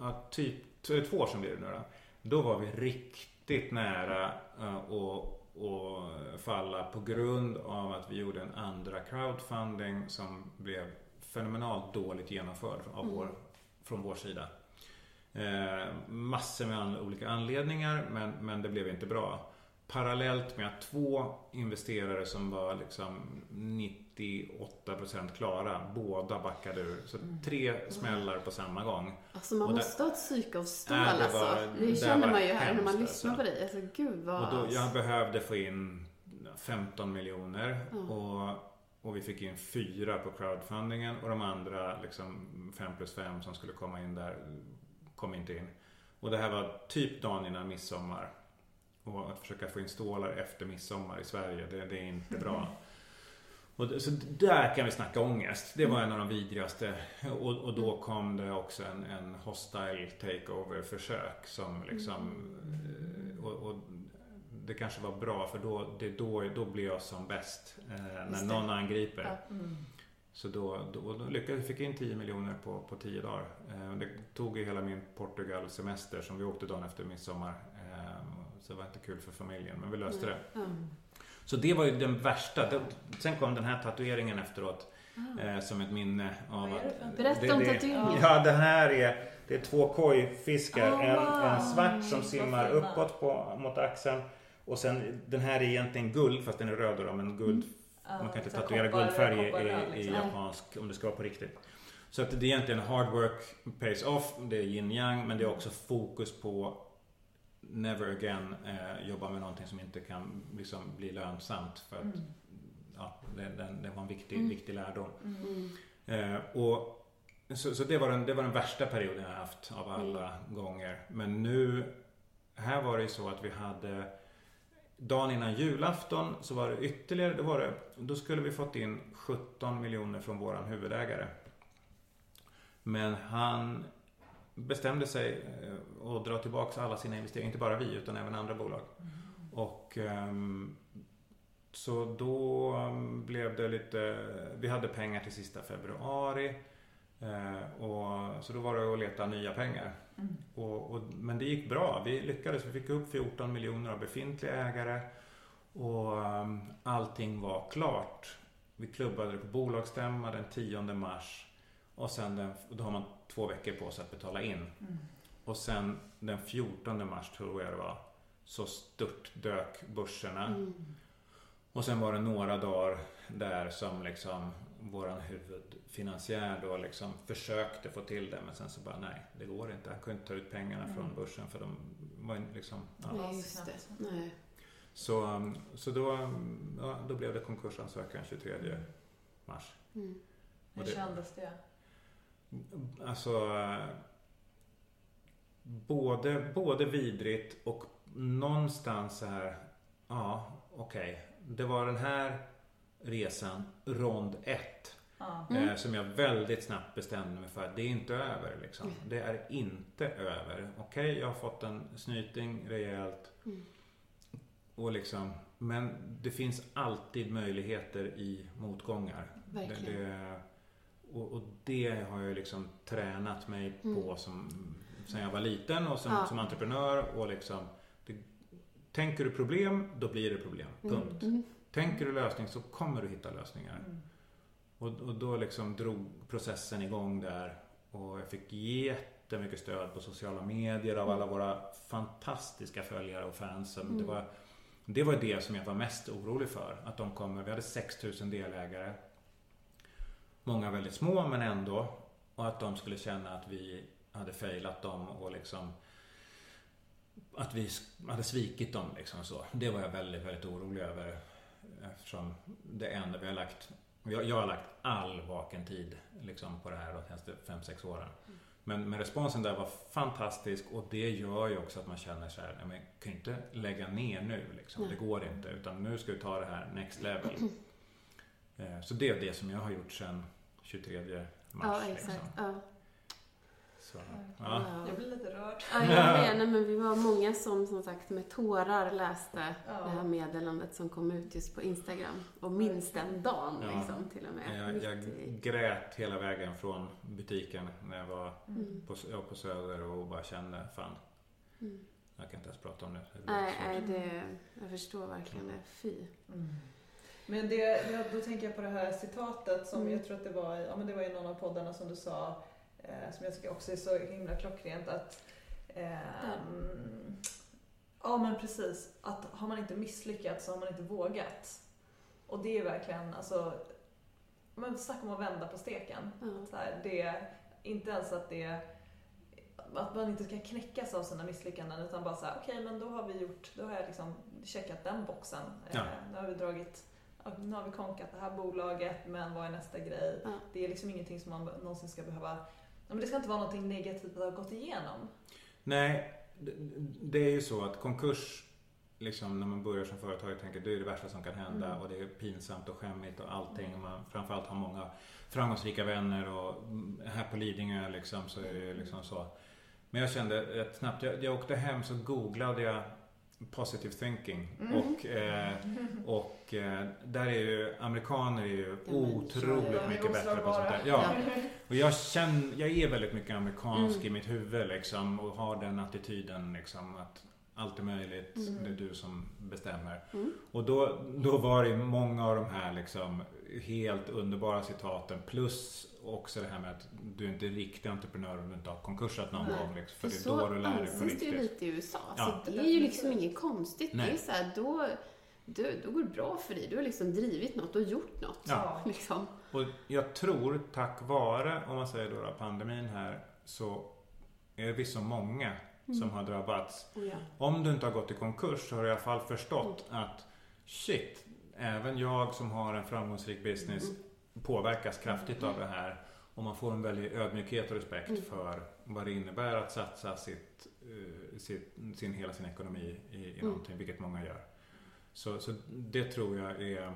ja, typ, två år sedan blir det nu då. Då var vi riktigt nära uh, att och falla på grund av att vi gjorde en andra crowdfunding som blev fenomenalt dåligt genomförd av mm. vår, från vår sida. Eh, massor med olika anledningar men, men det blev inte bra. Parallellt med att två investerare som var liksom 98% klara, båda backade ur. Så mm. tre smällar på samma gång. Alltså man måste ha ett psyke av stål äh, det alltså. Det känner man ju här när man lyssnar alltså. på dig. Alltså gud vad... Och då, jag behövde få in 15 miljoner. Mm. Och och vi fick in fyra på crowdfundingen och de andra liksom fem plus fem som skulle komma in där kom inte in. Och det här var typ dagen innan midsommar. Och att försöka få in stålar efter midsommar i Sverige, det, det är inte bra. (laughs) Och så där kan vi snacka ångest. Det var en av de vidrigaste. Och, och då kom det också en, en hostile takeover försök som liksom och, och det kanske var bra för då, det, då, då blir jag som bäst eh, när någon angriper. Ja. Mm. Så då, då, då lyckades fick in 10 miljoner på, på 10 dagar. Eh, det tog ju hela min Portugal-semester som vi åkte dagen efter midsommar. Eh, så det var inte kul för familjen, men vi löste mm. det. Mm. Så det var ju den värsta. Sen kom den här tatueringen efteråt. Ah. Eh, som ett minne av att... Berätta om tatueringen. Ja, det här är, det är två kojfiskar. Oh, en, en svart som simmar uppåt på, mot axeln och sen den här är egentligen guld fast den är röd då, men guld mm. Man kan inte tatuera guldfärg i, i japansk om det ska vara på riktigt. Så att det är egentligen hard work pays off. Det är yin yang men det är också fokus på never again eh, jobba med någonting som inte kan liksom, bli lönsamt. För att, mm. ja, det, det, det, var en viktig, mm. viktig lärdom. Mm. Eh, och, så, så det, var den, det var den värsta perioden jag haft av alla mm. gånger. Men nu, här var det ju så att vi hade Dagen innan julafton så var det ytterligare, då, var det, då skulle vi fått in 17 miljoner från våran huvudägare. Men han bestämde sig eh, att dra tillbaka alla sina investeringar, inte bara vi utan även andra bolag. Mm. Och ehm, så då ehm, blev det lite, vi hade pengar till sista februari. Eh, och, så då var det att leta nya pengar. Mm. Och, och, men det gick bra. Vi lyckades. Vi fick upp 14 miljoner av befintliga ägare. Och um, allting var klart. Vi klubbade det på bolagsstämma den 10 mars. Och sen den, då har man två veckor på sig att betala in. Mm. Och sen den 14 mars tror jag det var. Så störtdök börserna. Mm. Och sen var det några dagar där som liksom våran huvudfinansiär då liksom försökte få till det men sen så bara nej, det går inte. Han kunde inte ta ut pengarna mm. från börsen för de var liksom... Ja. Nej, just det. Nej. Så, så då, ja, då blev det konkursansökan 23 mars. Mm. Hur kändes det? Alltså både, både vidrigt och någonstans så här, ja okej, okay. det var den här resan rond 1. Mm. Eh, som jag väldigt snabbt bestämde mig för att det är inte över. Liksom. Mm. Det är inte över. Okej, okay, jag har fått en snyting rejält. Mm. Och liksom, men det finns alltid möjligheter i motgångar. Det, det, och, och, det har jag liksom tränat mig på mm. som, sen jag var liten och som, ja. som entreprenör. Och liksom, det, tänker du problem, då blir det problem. Mm. Punkt. Mm. Tänker du lösning så kommer du hitta lösningar. Mm. Och, och, då liksom drog processen igång där. Och jag fick jättemycket stöd på sociala medier av alla våra fantastiska följare och fans. Mm. Det, var, det var det som jag var mest orolig för. Att de kommer, vi hade 6000 delägare. Många väldigt små men ändå. Och att de skulle känna att vi hade failat dem och liksom att vi hade svikit dem liksom så. Det var jag väldigt, väldigt orolig över. Eftersom det enda vi har lagt, jag, jag har lagt all vaken tid liksom på det här de senaste 5-6 åren. Men, men, responsen där var fantastisk och det gör ju också att man känner så här, men kan ju inte lägga ner nu liksom. Det går inte utan nu ska vi ta det här next level. (clears throat) Eh, så det är det som jag har gjort sedan 23 mars. Ja, exakt. Liksom. Ja. Så, ja. Jag blir lite rörd. Ja, jag med. men vi var många som som sagt med tårar läste ja. det här meddelandet som kom ut just på Instagram. Och minns den dagen ja. liksom till och med. Jag, jag grät hela vägen från butiken när jag var mm. på, jag var på Söder och bara kände, fan. Mm. Jag kan inte ens prata om det. det nej, nej det, jag förstår verkligen det. Fy. Mm. Men det, då tänker jag på det här citatet som mm. jag tror att det var, ja men det var i någon av poddarna som du sa som jag tycker också är så himla klockrent att eh, mm. Ja men precis, att har man inte misslyckats så har man inte vågat. Och det är verkligen, alltså, men snacka om att vända på steken. Mm. Så här, det, inte ens att det att man inte ska knäckas av sina misslyckanden utan bara säga okej okay, men då har vi gjort, då har jag liksom checkat den boxen. Ja. Eh, nu har vi dragit nu har vi konkat det här bolaget, men vad är nästa grej? Ja. Det är liksom ingenting som man någonsin ska behöva men det ska inte vara någonting negativt att ha gått igenom. Nej, det är ju så att konkurs, liksom när man börjar som företagare, tänker det är det värsta som kan hända mm. och det är pinsamt och skämmigt och allting. Mm. Man framförallt har många framgångsrika vänner och här på Lidingö liksom så är det liksom så. Men jag kände rätt snabbt, jag, jag åkte hem så googlade jag positive thinking. Mm. Och, eh, och eh, där är ju amerikaner är ju otroligt ja, mycket bättre på sånt där. Ja. Och jag känner, jag är väldigt mycket amerikansk mm. i mitt huvud liksom och har den attityden liksom att allt är möjligt, mm. det är du som bestämmer. Mm. Och då, då var det många av de här liksom helt underbara citaten plus också det här med att du är inte riktig entreprenör om du inte har konkursat någon Nej. gång. Liksom, för, för det är då du lär dig på riktigt. det ju lite i USA. Ja. Så det är ju liksom inget konstigt. Nej. Det är så här, då, då, då går det bra för dig. Du har liksom drivit något och gjort något. Ja. (laughs) Liksom. Och jag tror tack vare, om man säger då pandemin här, så är det visst så många mm. som har drabbats. Oh ja. Om du inte har gått i konkurs så har du i alla fall förstått mm. att shit, även jag som har en framgångsrik business mm påverkas kraftigt av det här. Och man får en väldig ödmjukhet och respekt mm. för vad det innebär att satsa sitt, uh, sitt, sin, hela sin ekonomi i, i mm. någonting, vilket många gör. Så, så det tror jag är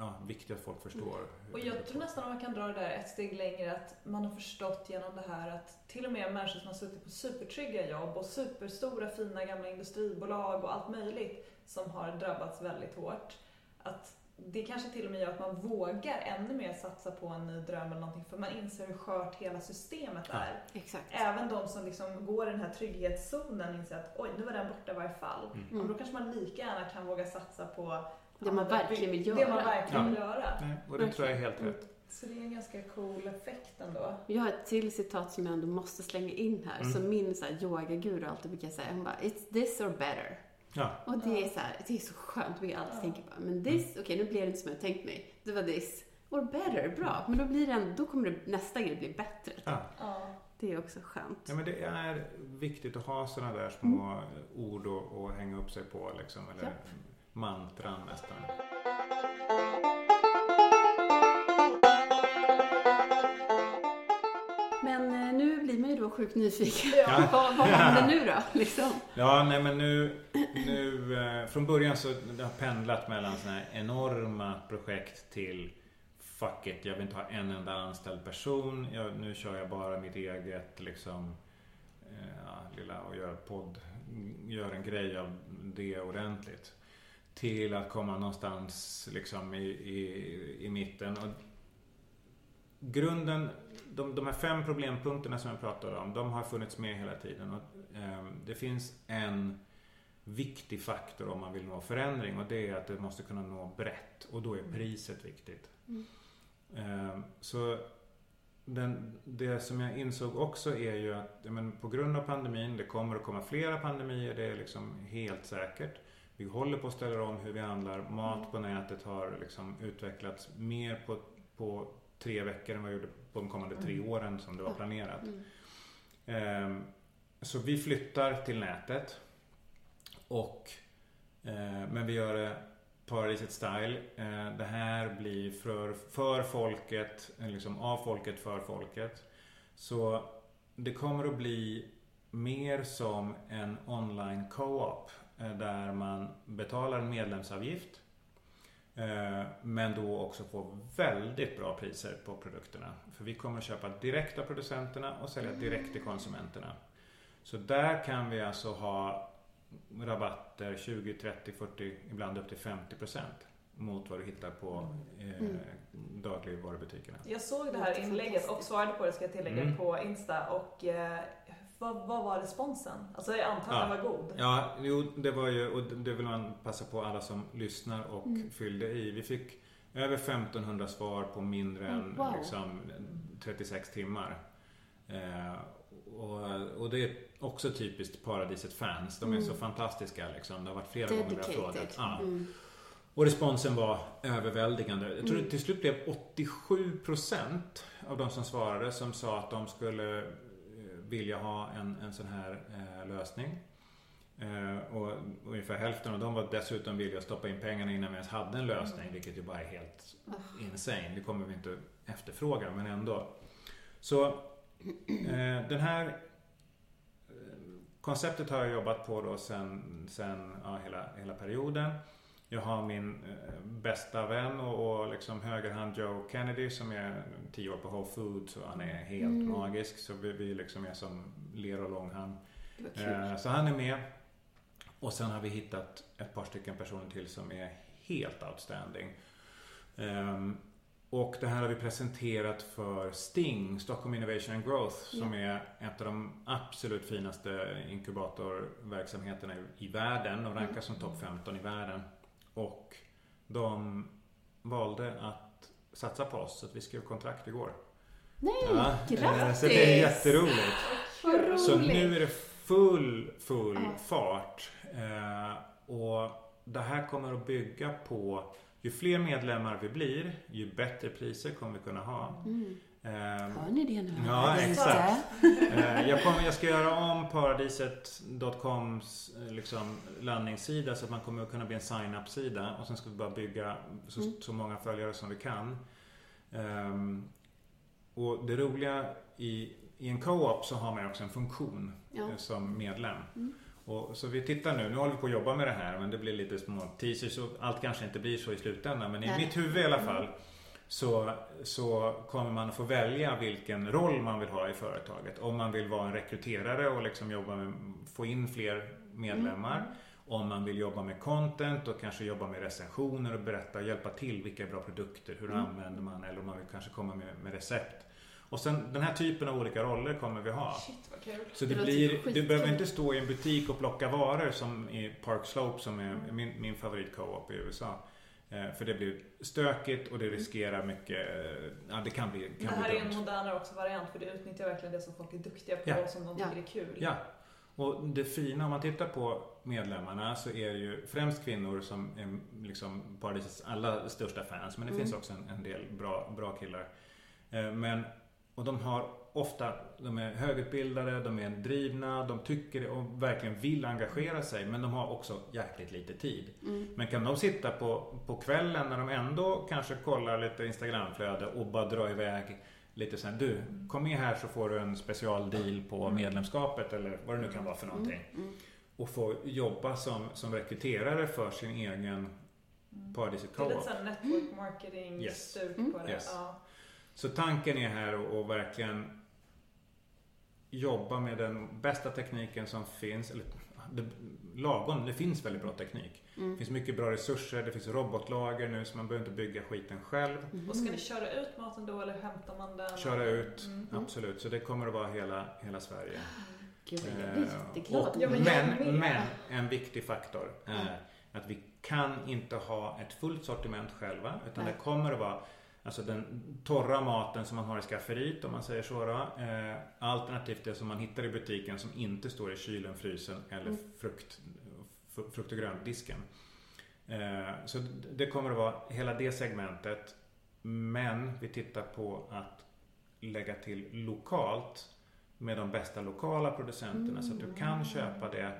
ja, viktigt att folk förstår. Mm. Och jag tror nästan att man kan dra det där ett steg längre, att man har förstått genom det här att till och med människor som har suttit på supertrygga jobb och superstora fina gamla industribolag och allt möjligt som har drabbats väldigt hårt. Att det kanske till och med gör att man vågar ännu mer satsa på en ny dröm eller någonting för man inser hur skört hela systemet är. exakt. Även de som liksom går i den här trygghetszonen inser att oj, nu var den borta i varje fall. Mm. Och då kanske man lika gärna kan våga satsa på det man verkligen vill göra. Det man verkligen vill göra. Nej, och det tror jag är helt rätt. Så det är en ganska cool effekt ändå. Jag har ett till citat som jag ändå måste slänga in här. Mm. Som min yogaguru alltid brukar säga. Hon bara, it's this or better. Ja. Och det är så här, det är så skönt. Vi alltid ja. tänker på, men this, okej okay, nu blev det inte som jag tänkt mig. Det var this. Or better, bra. Men då blir det då kommer det, nästa grej bli bättre. Ja. Det är också skönt. Ja men det är viktigt att ha sådana där små mm. ord att hänga upp sig på liksom. Eller ja. Mantran nästan. var sjukt nyfiken. Ja. vad, vad händer nu då? (laughs) Liksom? Ja, nej men nu, nu eh, från början så det har pendlat mellan sådana här enorma projekt till Fuck it, jag vill inte ha en enda anställd person. Jag, nu kör jag bara mitt eget liksom eh, ja, lilla och gör podd, gör en grej av det ordentligt. Till att komma någonstans liksom i, i, i mitten. Och grunden de, de här fem problempunkterna som jag pratade om, de har funnits med hela tiden. Och, eh, det finns en viktig faktor om man vill nå förändring och det är att det måste kunna nå brett och då är mm. priset viktigt. Mm. Eh, så den, det som jag insåg också är ju att men, på grund av pandemin, det kommer att komma flera pandemier, det är liksom helt säkert. Vi håller på att ställa om hur vi handlar. Mat på nätet har liksom utvecklats mer på, på tre veckor än vad vi gjorde på de kommande tre mm. åren som det var planerat. Mm. Eh, så vi flyttar till nätet. Och, eh, men vi gör det Paradiset Style. Eh, det här blir för, för folket, eh, liksom av folket för folket. Så det kommer att bli mer som en online co-op eh, där man betalar en medlemsavgift eh, men då också får väldigt bra priser på produkterna. För vi kommer att köpa direkt av producenterna och sälja direkt till konsumenterna. Så där kan vi alltså ha rabatter 20, 30, 40, ibland upp till 50 procent mot vad du hittar på eh, mm. dagligvarubutikerna. Jag såg det här inlägget och svarade på det ska jag tillägga mm. på Insta och eh, vad, vad, var responsen? Alltså jag antar att ja. den var god? Ja, jo, det var ju, och det vill man passa på alla som lyssnar och mm. fyllde i. Vi fick över 1500 svar på mindre än mm, wow. liksom, 36 timmar. Eh, och, och, det är också typiskt Paradiset fans. De är mm. så fantastiska liksom. Det har varit flera Dedicated. gånger jag frågat. Ja. Mm. Och responsen var överväldigande. Jag tror mm. det till slut blev 87% av de som svarade som sa att de skulle eh, vilja ha en, en sån här eh, lösning. Eh, och ungefär hälften av dem var dessutom villiga att stoppa in pengarna innan vi ens hade en lösning. Mm. Vilket ju bara är helt insane. Det kommer vi inte efterfråga men ändå. Så eh, den här eh, konceptet har jag jobbat på då sen, sen ja, hela, hela perioden. Jag har min eh, bästa vän och, och liksom högerhand Joe Kennedy som är tio år på Whole Foods och han är helt mm. magisk. Så vi, vi liksom är som ler och långhand. Eh, så han är med. Och sen har vi hittat ett par stycken personer till som är helt outstanding. Um, och det här har vi presenterat för Sting, Stockholm Innovation and Growth, som är ett av de absolut finaste inkubatorverksamheterna i, världen. De rankas som topp 15 i världen. Och de valde att satsa på oss, så att vi skrev kontrakt igår. Nej, ja, grattis! Så det är jätteroligt. Så nu är det full, full ja. fart. Eh, och det här kommer att bygga på ju fler medlemmar vi blir, ju bättre priser kommer vi kunna ha. Mm. Um, Hör ni det nu? Ja, exakt. uh, jag, kommer, jag ska göra om paradiset.coms eh, liksom, landningssida så att man kommer att kunna bli en sign-up-sida och sen ska vi bara bygga så, mm. så många följare som vi kan. Um, och det roliga i, i en co-op så har man också en funktion ja. Eh, som medlem. Mm. Och, så vi tittar nu, nu håller vi på att jobba med det här men det blir lite små teasers och allt kanske inte blir så i slutändan men i Nej. mitt huvud i alla mm. Så, så kommer man att få välja vilken roll man vill ha i företaget. Om man vill vara en rekryterare och liksom jobba med få in fler medlemmar. Mm. Om man vill jobba med content och kanske jobba med recensioner och berätta och hjälpa till vilka är bra produkter, hur mm. använder man eller om man vill kanske komma med, med recept. Och sen den här typen av olika roller kommer vi ha. Shit, vad kul. Så det, det blir, du behöver inte stå i en butik och plocka varor som i Park Slope som är min, min favorit co-op i USA. Eh, för det blir stökigt och det mm. riskerar mycket, ja det kan bli kan Det här bli är en modernare också variant för det utnyttjar verkligen det som folk är duktiga på ja. och som de tycker ja. är kul. Ja. Och det fina om man tittar på medlemmarna så är det ju främst kvinnor som är liksom Paradisets allra största fans. Men det mm. finns också en, en, del bra, bra killar. Eh, men, och de har ofta, de är högutbildade, de är drivna, de tycker och verkligen vill engagera sig men de har också jäkligt lite tid. Mm. Men kan de sitta på, på kvällen när de ändå kanske kollar lite Instagramflöde och bara dra iväg lite sen du, kom med här så får du en specialdeal på mm. medlemskapet eller vad det nu kan vara för mm. någonting. Mm. Och få jobba som, som rekryterare för sin egen mm. Paradiset Co-op. Det är lite sån network marketing yes. på det. Yes. Ja. Så tanken är här att verkligen jobba med den bästa tekniken som finns. Eller, det, lagom, det finns väldigt bra teknik. Mm. Det finns mycket bra resurser, det finns robotlager nu så man behöver inte bygga skiten själv. Mm. Och ska ni köra ut maten då eller hämtar man den? Köra ut, mm. absolut. Så det kommer att vara hela, hela Sverige. Gud, jag är jätteglad. Och, men, men en viktig faktor är att vi kan inte ha ett fullt sortiment själva utan Nej. det kommer att vara Alltså den torra maten som man har i skafferiet om man säger så då. Eh, alternativt det som man hittar i butiken som inte står i kylen, frysen eller mm. frukt, frukt och gröntdisken. Eh, så det kommer att vara hela det segmentet. Men vi tittar på att lägga till lokalt med de bästa lokala producenterna så att du kan köpa det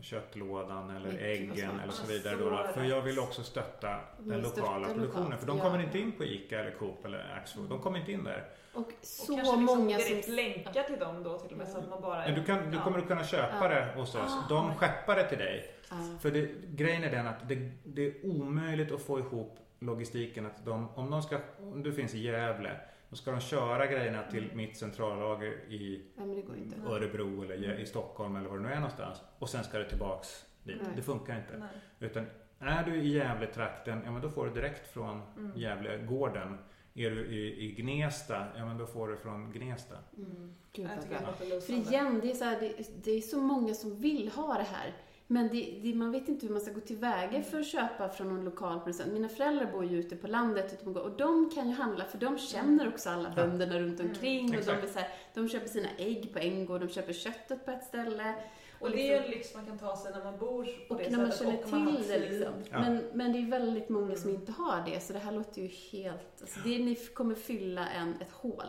köttlådan eller äggen eller så vad vidare. Då. För jag vill också stötta den lokala produktionen. För de kommer inte in på ICA eller Coop eller Axfood. De kommer inte in där. Och Och så kanske liksom många direkt som... länka till dem då till och med så att man bara... Du, kan, du kommer att kunna köpa Ja. det hos oss. Ah. De skeppar det till dig. Ja. För det, grejen är den att det, det är omöjligt att få ihop logistiken. Att de, om, de ska, om du finns i Gävle, då ska de köra grejerna till mitt centrallager i inte. Örebro eller i Stockholm eller var det nu är någonstans. Och sen ska det tillbaks dit. Nej. Det funkar inte. Nej. Utan är du i Gävletrakten, ja men då får du direkt från Mm. Gävlegården. Är du i, i Gnesta, ja men då får du från Gnesta. Mm. Gud Jag det låter För igen, det är, så här, det, det är så många som vill ha det här. Men det, det, man vet inte hur man ska gå tillväga för att köpa från någon lokal producent. Mina föräldrar bor ju ute på landet ute på gård, och de kan ju handla för de känner också alla bönderna runt Mm. omkring. Och de, är så här, de köper sina ägg på en gård, de köper köttet på ett ställe. Och det är ju en lyx man kan ta sig när man bor på Och det när man känner och man till det liksom. Ja. Men, men det är väldigt många som Mm. inte har det, så det här låter ju helt... Alltså det, ni kommer fylla en, ett hål.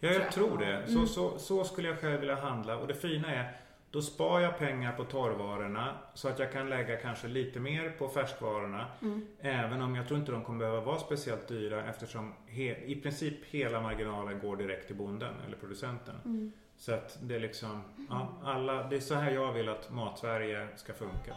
Ja, jag Tror tror det. Så, Mm. så, så skulle jag själv vilja handla. Och det fina är, då spar jag pengar på torrvarorna så att jag kan lägga kanske lite mer på färskvarorna. Mm. Även om jag tror inte de kommer behöva vara speciellt dyra eftersom he, i princip hela marginalen går direkt till bonden eller producenten. Mm. Så att det är liksom, ja, alla, det är så här jag vill att Mat-Sverige ska funka.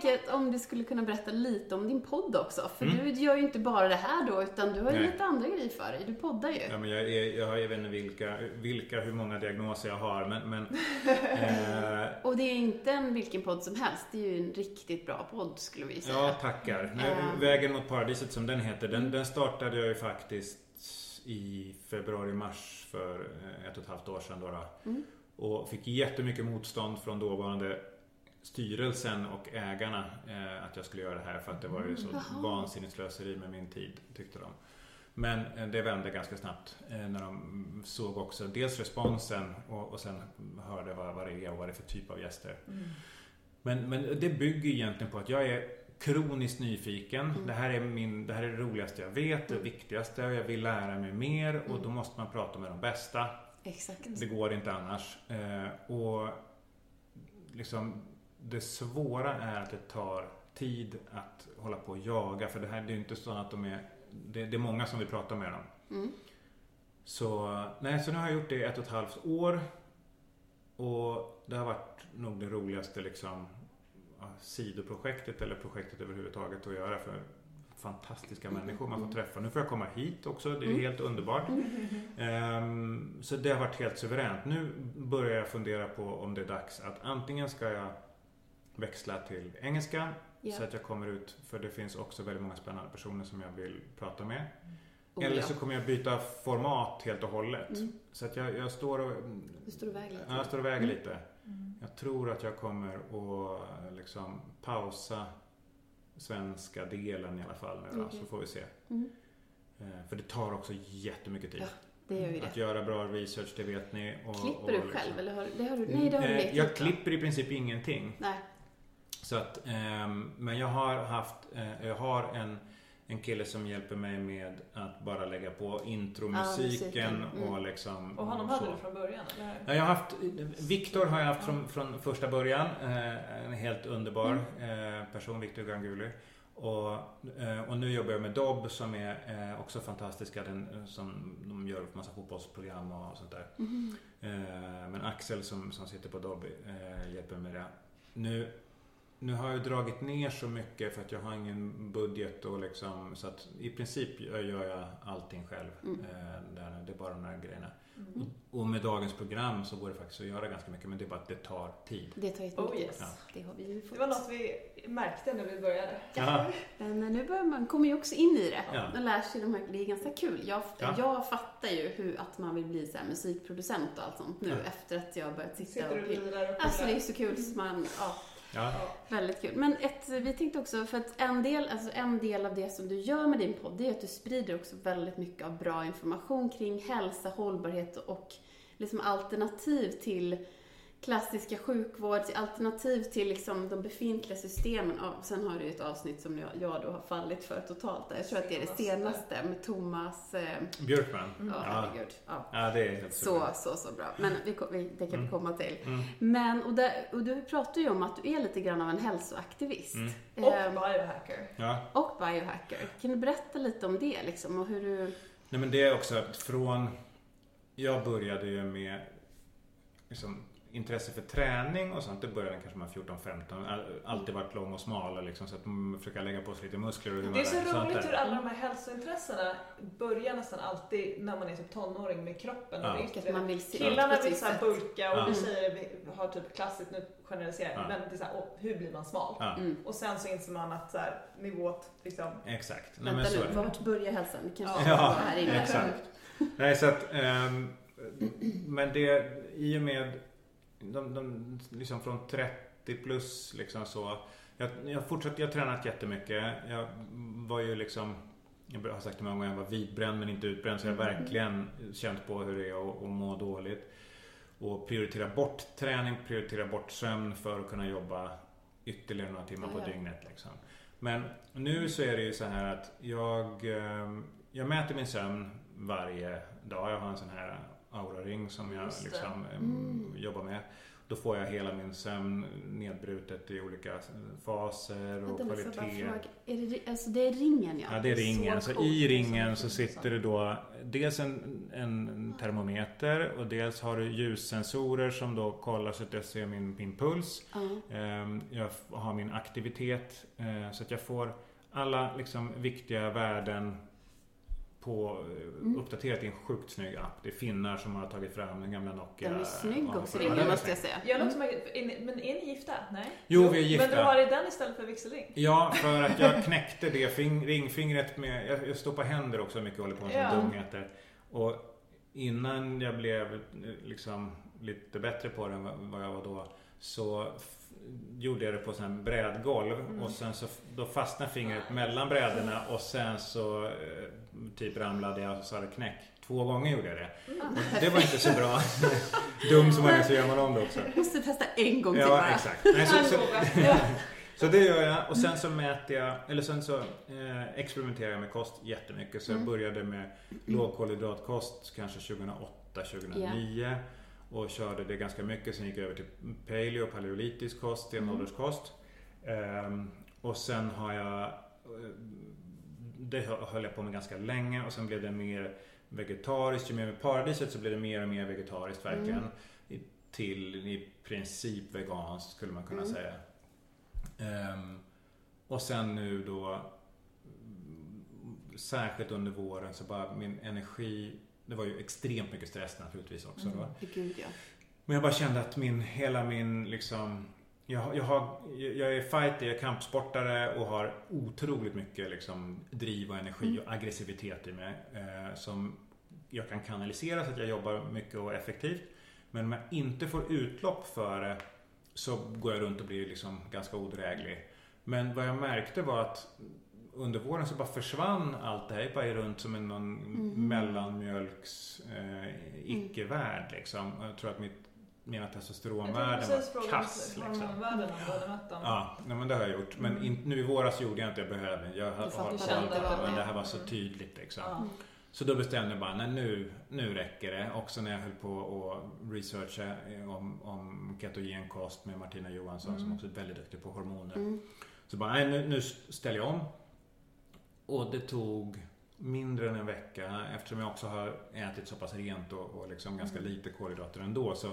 Tänker att om du skulle kunna berätta lite om din podd också. För Mm. du gör ju inte bara det här då, utan du har ju Nej. lite andra grejer för dig. Du poddar ju. Ja, men jag, är, jag, har- jag vet inte vilka, vilka, hur många diagnoser jag har men, men (laughs) eh, Och det är inte en vilken podd som helst. Det är ju en riktigt bra podd skulle vi säga. Ja, tackar. Eh. Vägen mot paradiset som den heter, den, den startade jag ju faktiskt i februari-mars för eh, ett och ett halvt år sedan. Då, då. Mm. Och fick jättemycket motstånd från dåvarande styrelsen och ägarna eh, att jag skulle göra det här för att det var ju så Jaha. vansinnigt slöseri med min tid, tyckte de. Men eh, det vände ganska snabbt eh, när de såg också dels responsen och, och sen hörde vad, vad det är och vad det är för typ av gäster. Mm. Men, men det bygger egentligen på att jag är kroniskt nyfiken. Mm. Det, här är min, det här är det roligaste jag vet, det Mm. viktigaste och jag vill lära mig mer och Mm. då måste man prata med de bästa. Exakt. Det går inte annars. Eh, och liksom det svåra är att det tar tid att hålla på och jaga för det här det är ju inte så att de är det, det är många som vill prata med dem. Mm. Så, nej, så nu har jag gjort det i ett och ett halvt år. Och det har varit nog det roligaste liksom, sidoprojektet eller projektet överhuvudtaget att göra för fantastiska Mm, människor man får träffa. Nu får jag komma hit också, det är Mm. helt underbart. Ehm, så det har varit helt suveränt. Nu börjar jag fundera på om det är dags att antingen ska jag växla till engelska Ja. så att jag kommer ut, för det finns också väldigt många spännande personer som jag vill prata med. Oh, Eller ja. så kommer jag byta format helt och hållet. Mm. Så att jag, jag står och... Du står och väger lite. Ja, jag står och väger Mm. lite. Jag tror att jag kommer att liksom pausa svenska delen i alla fall nu då, Okej. så får vi se. Mm. Eh, För det tar också jättemycket tid. Ja, Att göra bra research, det vet ni. Och, Klipper och du liksom- själv eller har, det har du? Nej, det har du Eh, Jag klipper i princip ingenting. Nej. Så att, ehm, men jag har haft, eh, jag har en, en kille som hjälper mig med att bara lägga på intromusiken musiken, mm. och liksom Och honom hade du från början, eller? Ja, jag har haft, Viktor har jag haft från, från första början. Eh, en helt underbar Mm. eh, person, Viktor Ganguli. Och, och nu jobbar jag med Dobb som är också fantastiska. Den, som, de gör massa fotbollsprogram och sånt där. Eh, men Axel som, som sitter på Dobb hjälper mig med det. Nu, nu har jag dragit ner så mycket för att jag har ingen budget och liksom, så att i princip gör jag allting själv. Mm. Eh, där, det är bara de här grejerna. Mm. Och med dagens program så går det faktiskt att göra ganska mycket men det är bara att det tar tid. Det tar jättemycket. Oh, yes. Ja. Det har vi ju fått. Det var något vi märkte när vi började. Ja. (laughs) Men nu börjar man, kommer ju också in i det. Ja. Man lär sig de här, det är ganska kul. Jag, Ja. jag fattar ju hur, att man vill bli så här musikproducent och allt sånt nu Ja. efter att jag börjat sitta Sitter och pilla. lirar och Alltså det är så kul så man, ja, Ja. Ja. väldigt kul. Men ett, vi tänkte också, för att en del, alltså en del av det som du gör med din podd, det är att du sprider också väldigt mycket av bra information kring hälsa, hållbarhet och liksom alternativ till klassiska sjukvårdsalternativ till liksom de befintliga systemen. Och sen har du ett avsnitt som jag, jag då har fallit för totalt. Jag tror att det är det senaste med Thomas eh, Björkman. Mm. Ja, herregud. Ja. ja, det är helt så, så, så bra. Men vi, vi, det kan vi Mm. komma till. Mm. Men, och, där, och du pratar ju om att du är lite grann av en hälsoaktivist. Mm. Och Ehm, biohacker. Ja. och biohacker. Kan du berätta lite om det liksom och hur du... Nej men det är också att från... Jag började ju med liksom, intresse för träning och sånt. Det började kanske med 14-15. All- Alltid varit lång och smal och liksom, så att man försöker lägga på sig lite muskler och Det är man- så sånt roligt där. hur alla de här hälsointressena börjar nästan alltid när man är typ tonåring med kroppen Ja. yttre. man vill se Killarna vill så bulka och Ja. vi tjejer vi har typ klassiskt, nu generaliserar jag, Ja. men det är så här, åh, hur blir man smal? Ja, Mm. Och sen så inser man att så här, nivåt liksom, exakt. Nej, men Vänta nu, vart börjar hälsan? Det kanske Ja. Ja, här inne. exakt. Nej, så att, ehm, men det, i och med de, de, liksom från 30 plus liksom så. Jag, jag fortsatte, jag har tränat jättemycket. Jag var ju liksom, jag har sagt det många gånger, jag var vidbränd men inte utbränd. Så jag har Mm. verkligen känt på hur det är att, att må dåligt. Och prioritera bort träning, prioritera bort sömn för att kunna jobba ytterligare några timmar Ja, på ja. dygnet. Liksom. Men nu så är det ju så här att jag, ehm, jag mäter min sömn varje dag. Jag har en sån här Aura-ring som jag liksom, Mm. jobbar med. Då får jag hela min sömn nedbrutet i olika faser och Vänta nu, får jag bara kvalitet. fråga. Är det, alltså det är ringen ja? Ja, det är ringen. Så Så, i liksom. ringen så sitter det då dels en, en termometer och dels har du ljussensorer som då kollar så att jag ser min, min puls. Ehm, Jag har min aktivitet eh, så att jag får alla liksom viktiga värden på, eh, Mm. uppdaterat i en sjukt snygg app. Det är finnar som har tagit fram den gamla Nokia. Den är snygg Ja, också är måste jag säga. Jag Mm. men är ni gifta? Nej? Jo, vi är Men du gifta. har i den istället för vigselring? Ja, för att jag knäckte det fing, ringfingret med... Jag, jag står på händer också mycket och håller på med Ja. dumheter. Och innan jag blev eh, liksom lite bättre på det än vad- jag var då så gjorde jag det på sån här brädgolv Mm. och sen så då fastnade fingret mellan brädorna och sen så eh, typ ramlade jag och så hade det knäck. Två gånger gjorde jag det. Mm. Och det var inte så bra. (laughs) Dum som man är så gör man om det också. Jag måste testa en gång till Ja, bara. exakt. Nej, så, så, (laughs) så det gör jag och sen så mäter jag, eller sen så eh, experimenterar jag med kost jättemycket. Så Mm. jag började med lågkolhydratkost kanske 2008, 2009 och körde det ganska mycket. Sen gick jag över till paleo, paleolitisk kost, stenålderskost. Ehm, och sen har jag, eh, det hö- höll jag på med ganska länge och sen blev det mer vegetariskt. Ju mer med paradiset så blev det mer och mer vegetariskt verkligen. Mm. Till i princip veganskt skulle man kunna Mm. säga. Ehm, och sen nu då mm, Särskilt under våren så bara min energi Det var ju extremt mycket stress naturligtvis också. Mm. Gud ja. Men jag bara kände att min, hela min liksom jag, jag, har, jag är fighter, jag är kampsportare och har otroligt mycket liksom, driv och energi Mm. och aggressivitet i mig. Eh, som jag kan kanalisera så att jag jobbar mycket och effektivt. Men om jag inte får utlopp för det så går jag runt och blir liksom ganska odräglig. Men vad jag märkte var att under våren så bara försvann allt det här. Jag bara är runt som en någon Mhm. mellanmjölks eh, icke-värld liksom. Jag tror att mitt, mina testosteronvärden var kass om liksom. Ja, nej, men det har jag gjort. Men Mm. in, nu i våras gjorde jag inte, jag behövde. Jag har, har, har, det det. det här var så Mm. tydligt liksom. Ja. Så då bestämde jag bara, nej nu, nu räcker det. Också när jag höll på att researcha eh, om, om ketogenkost med Martina Johansson som Mm. också är väldigt duktig på hormoner. Mm. Så bara, nej nu, nu ställer jag om. Och det tog mindre än en vecka eftersom jag också har ätit så pass rent och, och liksom ganska Mm. lite kolhydrater ändå. Så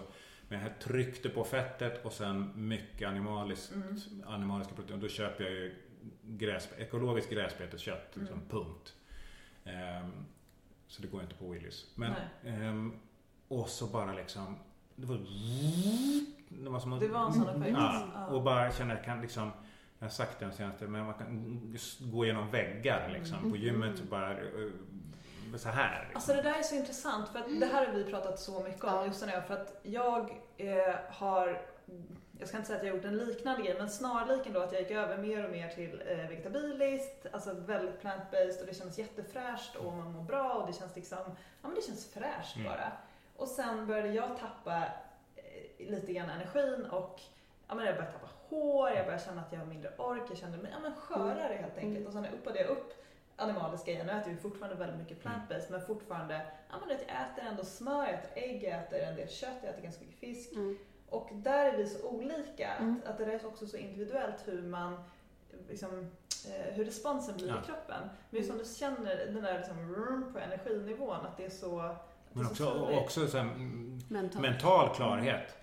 men jag tryckte på fettet och sen mycket animaliskt, Mm. animaliska proteiner. Då köper jag ju gräs, ekologiskt gräsbeteskött, liksom, Mm. punkt. Ehm, så det går inte på Willys. Men, ehm, och så bara liksom, det var, det var som att, Det var en sån effekt. Ja, och bara att jag kan liksom jag har sagt det den senaste, men man kan gå igenom väggar liksom. Mm. På gymmet bara eh, så här. Liksom. Alltså det där är så intressant för att det här har vi pratat så mycket om just nu för att jag eh, har jag ska inte säga att jag gjort en liknande grej men snarliken då att jag gick över mer och mer till eh, vegetabiliskt, alltså väldigt plant-based och det känns jättefräscht och man mår bra och det känns liksom, ja men det känns fräscht Mm. bara. Och sen började jag tappa eh, lite grann energin och ja, men jag börjar tappa hår, jag börjar känna att jag har mindre ork, jag känner mig ja, men skörare helt enkelt. Mm. Och sen uppade jag upp animaliska igen. Nu äter vi fortfarande väldigt mycket plant-based men fortfarande, ja men jag äter ändå smör, jag äter ägg, jag äter en del kött, jag äter ganska mycket fisk. Mm. Och där är vi så olika, Mm. att, att det är också så individuellt hur man liksom, eh, hur responsen blir Ja. i kroppen. Men just som du känner den där liksom, rrrm på energinivån, att det är så, att det Men är så också, också så här, mm, Mentalt. mental klarhet.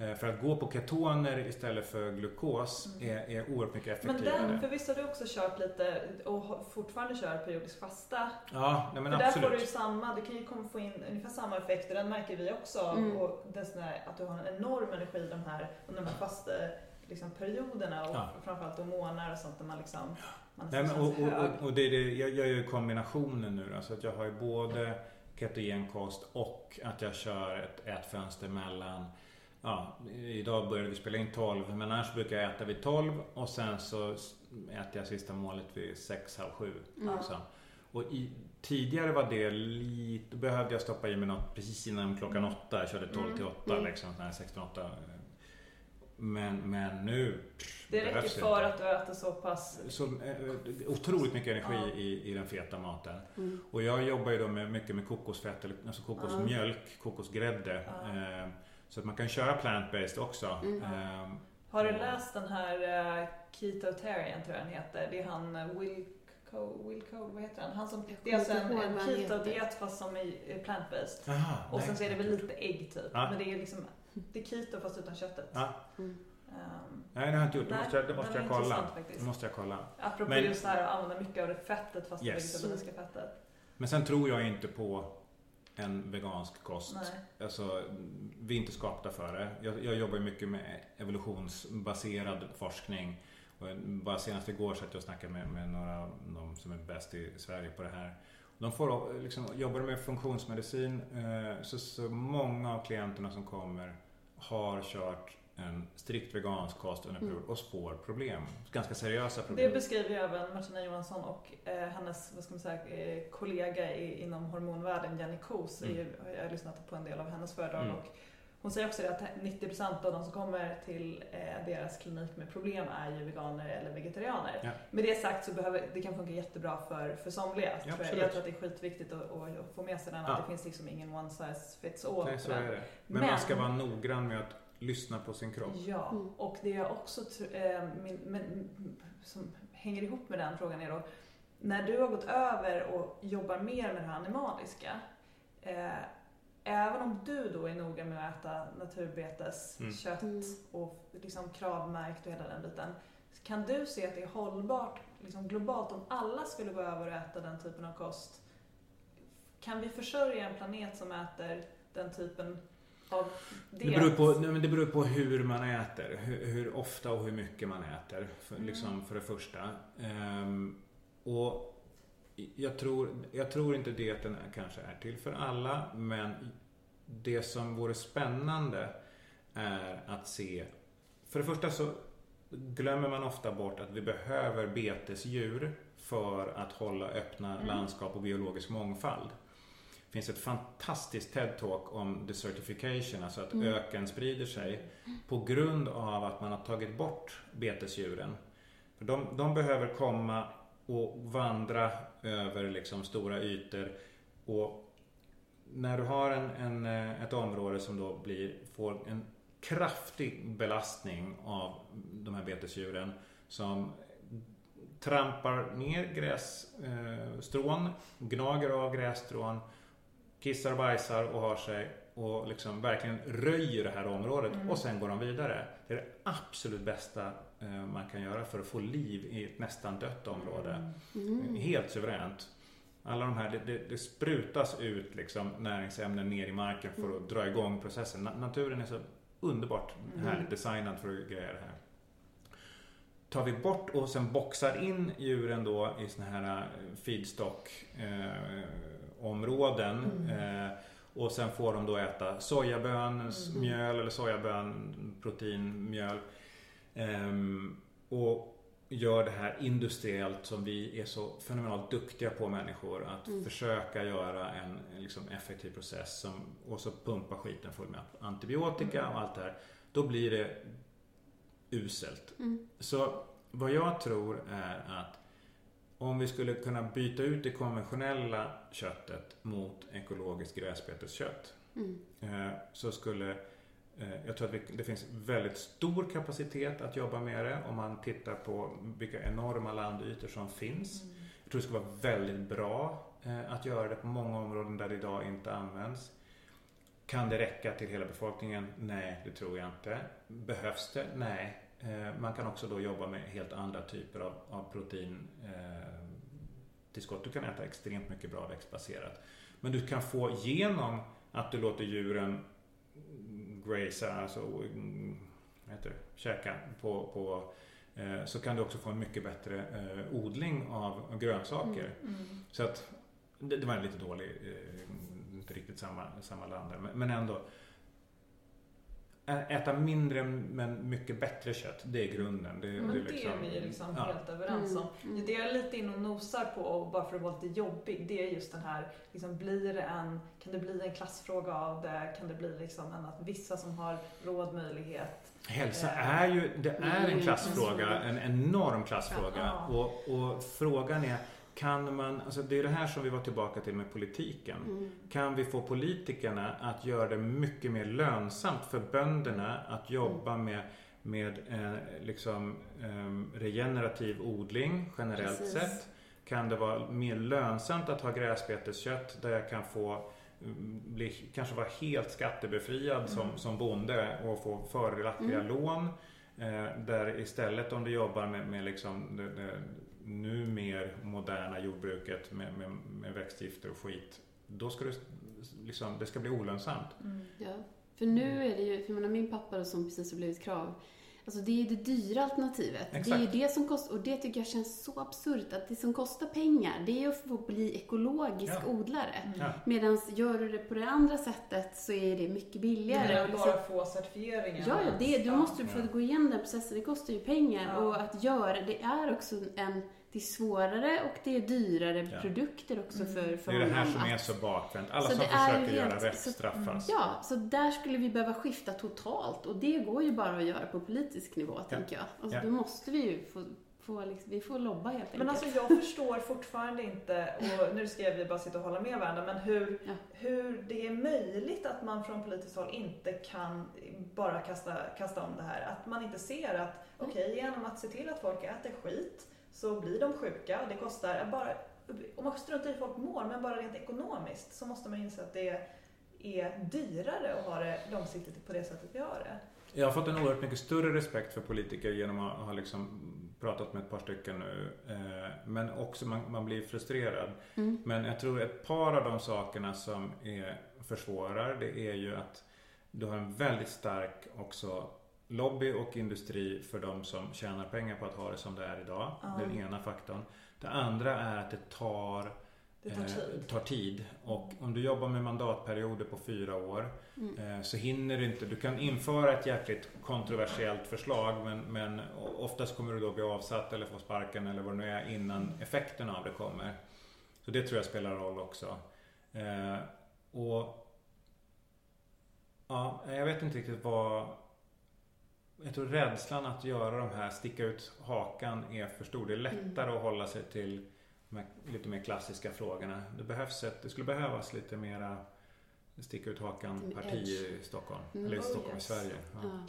Eh, För att gå på ketoner istället för glukos Mm. är, är oerhört mycket Men effektivare. den, för visst har du också kört lite och fortfarande kör periodisk fasta. Ja, nej, men för där får du ju absolut. samma, du kan ju komma få in ungefär samma effekter, den märker vi också. Mm. Och det är att du har en enorm energi de här, under de här fasta liksom, perioderna och Ja. framförallt då månader och sånt där man liksom man Nej, men, känns och, och, och, och det är det, jag gör ju kombinationen nu då, så att jag har ju både ketogenkost och att jag kör ett ätfönster mellan Ja, idag började vi spela in 12 men annars brukar jag äta vid 12 och sen så äter jag sista målet vid 6, halv 7. Mm. Liksom. Och i, tidigare var det lite, behövde jag stoppa i mig något precis innan klockan 8. Jag körde 12 till 8 Mm. liksom, sån här 16-8. Men, men nu pff, Det räcker för inte. att du äter så pass... Så, eh, otroligt mycket energi Ja. i, i den feta maten. Mm. Och jag jobbar ju då med, mycket med kokosfett, eller, alltså kokosmjölk, kokosgrädde. Eh, så att man kan köra plant-based också. Mm. Eh, Har du läst den här uh, Ketotarian tror jag den heter? Det är han Will Cole, Will Cole, vad heter han? han som, det är alltså en, en han keto-diet fast som är plant-based. aha, Och nej. sen så är det väl lite ägg typ. Ja. Men det är ju liksom, det är keto fast utan köttet. Ja. Mm. Ehm, Nej, det har jag inte gjort. Det måste jag, det måste jag kolla. Det måste jag kolla. Apropå Men- just det här att använda mycket av det fettet fast Yes. det vegetabiliska fettet. Men sen tror jag inte på en vegansk kost. Nej. Alltså, vi är inte skapta för det. Jag, jag jobbar mycket med evolutionsbaserad forskning. Och bara senast igår satt jag och snackade med, med några av de som är bäst i Sverige på det här. De får liksom, jobbar med funktionsmedicin. Eh, så, så många av klienterna som kommer har kört en strikt vegansk kost under en period och får problem. Ganska seriösa Det problem. beskriver ju även Martina Johansson och eh, hennes vad ska man säga, eh, kollega i, inom hormonvärlden Jenny Kos. Mm. Ju, jag har lyssnat på en del av hennes föredrag. Mm. Och hon säger också det att 90% av de som kommer till eh, deras klinik med problem är ju veganer eller vegetarianer. Ja. Med det sagt så behöver, det kan funka jättebra för, för somliga. jag. absolut. jag tror att det är skitviktigt att, att, att få med sig den. Ja. Att det finns liksom ingen one size fits all. Nej, så är det. Men, Men- man ska vara noggrann med att lyssna på sin kropp. Ja, Mm. och det jag också eh, min, men, som hänger ihop med den frågan är då, när du har gått över och jobbar mer med det här animaliska, eh, även om du då är noga med att äta naturbeteskött Mm. Mm. och liksom kravmärkt och hela den biten, kan du se att det är hållbart liksom globalt om alla skulle gå över och äta den typen av kost? Kan vi försörja en planet som äter den typen av Det beror, på, nej, men det beror på hur man äter. Hur, hur ofta och hur mycket man äter. För, Mm. liksom, för det första. Ehm, och jag tror, jag tror inte dieten kanske är till för alla. Men det som vore spännande är att se. För det första så glömmer man ofta bort att vi behöver betesdjur för att hålla öppna Mm. landskap och biologisk mångfald. Finns ett fantastiskt TED-talk om desertification, alltså att Mm. öken sprider sig på grund av att man har tagit bort betesdjuren. De, de behöver komma och vandra över liksom stora ytor och när du har en, en, eh, ett område som då blir, får en kraftig belastning av de här betesdjuren som trampar ner grässtrån, gnager av grässtrån, kissar och bajsar och har sig och liksom verkligen röjer det här området Mm. och sen går de vidare. Det är det absolut bästa eh, man kan göra för att få liv i ett nästan dött område. Mm. Helt suveränt. Alla de här, det, det, sprutas ut liksom näringsämnen ner i marken för att dra igång processen. Na- naturen är så underbart Mm. härligt designad för att greja det här. Tar vi bort och sen boxar in djuren då i såna här eh, feedstock eh, områden Mm. eh, och sen får de då äta sojaböns Mm. mjöl eller sojabön proteinmjöl. Ehm, och gör det här industriellt som vi är så fenomenalt duktiga på människor. Att mm. försöka göra en, en liksom effektiv process som, och så pumpa skiten full med antibiotika mm. och allt det här. Då blir det uselt. Mm. Så vad jag tror är att om vi skulle kunna byta ut det konventionella köttet mot ekologiskt gräsbeteskött. Mm. Eh, så skulle eh, jag tror att det finns väldigt stor kapacitet att jobba med det om man tittar på vilka enorma landytor som finns. Mm. Jag tror det skulle vara väldigt bra eh, att göra det på många områden där det idag inte används. Kan det räcka till hela befolkningen? Nej, det tror jag inte. Behövs det? Nej. Man kan också då jobba med helt andra typer av, av protein tillskott. Du kan äta extremt mycket bra växtbaserat. Men du kan få genom att du låter djuren gracea, alltså vad heter det, käka på, på eh, så kan du också få en mycket bättre eh, odling av grönsaker. Mm, mm. Så att det, var en lite dålig, eh, inte riktigt samma, samma land där, men ändå Äta mindre men mycket bättre kött, det är grunden. Det, men det, är, liksom, det är vi liksom ja. helt överens om. Mm, mm. Det jag är lite inne och nosar på, och bara för att vara lite jobbig, det är just den här, liksom, blir det en, kan det bli en klassfråga av det? Kan det bli liksom en att vissa som har råd, möjlighet Hälsa är ju, det är en klassfråga, en enorm klassfråga. Och, och frågan är, kan man, alltså det är det här som vi var tillbaka till med politiken. Mm. Kan vi få politikerna att göra det mycket mer lönsamt för bönderna att jobba mm. med, med eh, liksom, eh, regenerativ odling generellt Precis. sett? Kan det vara mer lönsamt att ha gräsbeteskött där jag kan få mm, bli, kanske vara helt skattebefriad mm. som, som bonde och få fördelaktiga mm. lån. Eh, där istället om du jobbar med, med liksom det, det, nu mer moderna jordbruket med, med, med växtgifter och skit, då ska det, liksom, det ska bli olönsamt. Mm. Ja, för nu är det ju, för menar, min pappa som precis har blivit krav, Alltså det är det dyra alternativet. Exakt. Det är ju det som kostar, och det tycker jag känns så absurt, att det som kostar pengar, det är att få bli ekologisk ja. odlare. Mm. Ja. Medan gör du det på det andra sättet så är det mycket billigare. Du menar bara få certifieringen? Ja, det, du måste få gå igenom den processen, det kostar ju pengar. Ja. Och att göra, det är också en det är svårare och det är dyrare ja. produkter också mm. för, för Det är det här som är så bakvänt. Alla så som försöker helt, göra rätt så, straffas. Ja, så där skulle vi behöva skifta totalt och det går ju bara att göra på politisk nivå, ja. tänker jag. Alltså, ja. Då måste vi ju få Få, liksom, vi får lobba helt enkelt. Men alltså jag förstår fortfarande inte, och nu ska vi bara sitta och hålla med varandra, men hur, ja. hur det är möjligt att man från politiskt håll inte kan bara kasta, kasta om det här. Att man inte ser att, okej, okay, genom att se till att folk äter skit, så blir de sjuka. Det kostar, bara, om man struntar i hur folk mår, men bara rent ekonomiskt så måste man inse att det är dyrare att ha det långsiktigt på det sättet vi har det. Jag har fått en oerhört mycket större respekt för politiker genom att ha liksom pratat med ett par stycken nu. Eh, men också man, man blir frustrerad. Mm. Men jag tror ett par av de sakerna som är, försvårar det är ju att du har en väldigt stark också lobby och industri för de som tjänar pengar på att ha det som det är idag. Mm. Den ena faktorn. Det andra är att det tar det tar tid. Eh, tar tid. Och om du jobbar med mandatperioder på fyra år mm. eh, så hinner du inte. Du kan införa ett jäkligt kontroversiellt förslag men, men oftast kommer du då bli avsatt eller få sparken eller vad det nu är innan effekten av det kommer. Så det tror jag spelar roll också. Eh, och Ja, jag vet inte riktigt vad jag tror rädslan att göra de här, sticka ut hakan är för stor. Det är lättare mm. att hålla sig till de här lite mer klassiska frågorna. Det behövs ett, det skulle behövas lite mera sticka ut hakan parti i Stockholm. Mm. Eller i Stockholm, oh, yes. i Sverige. Ja. Ja.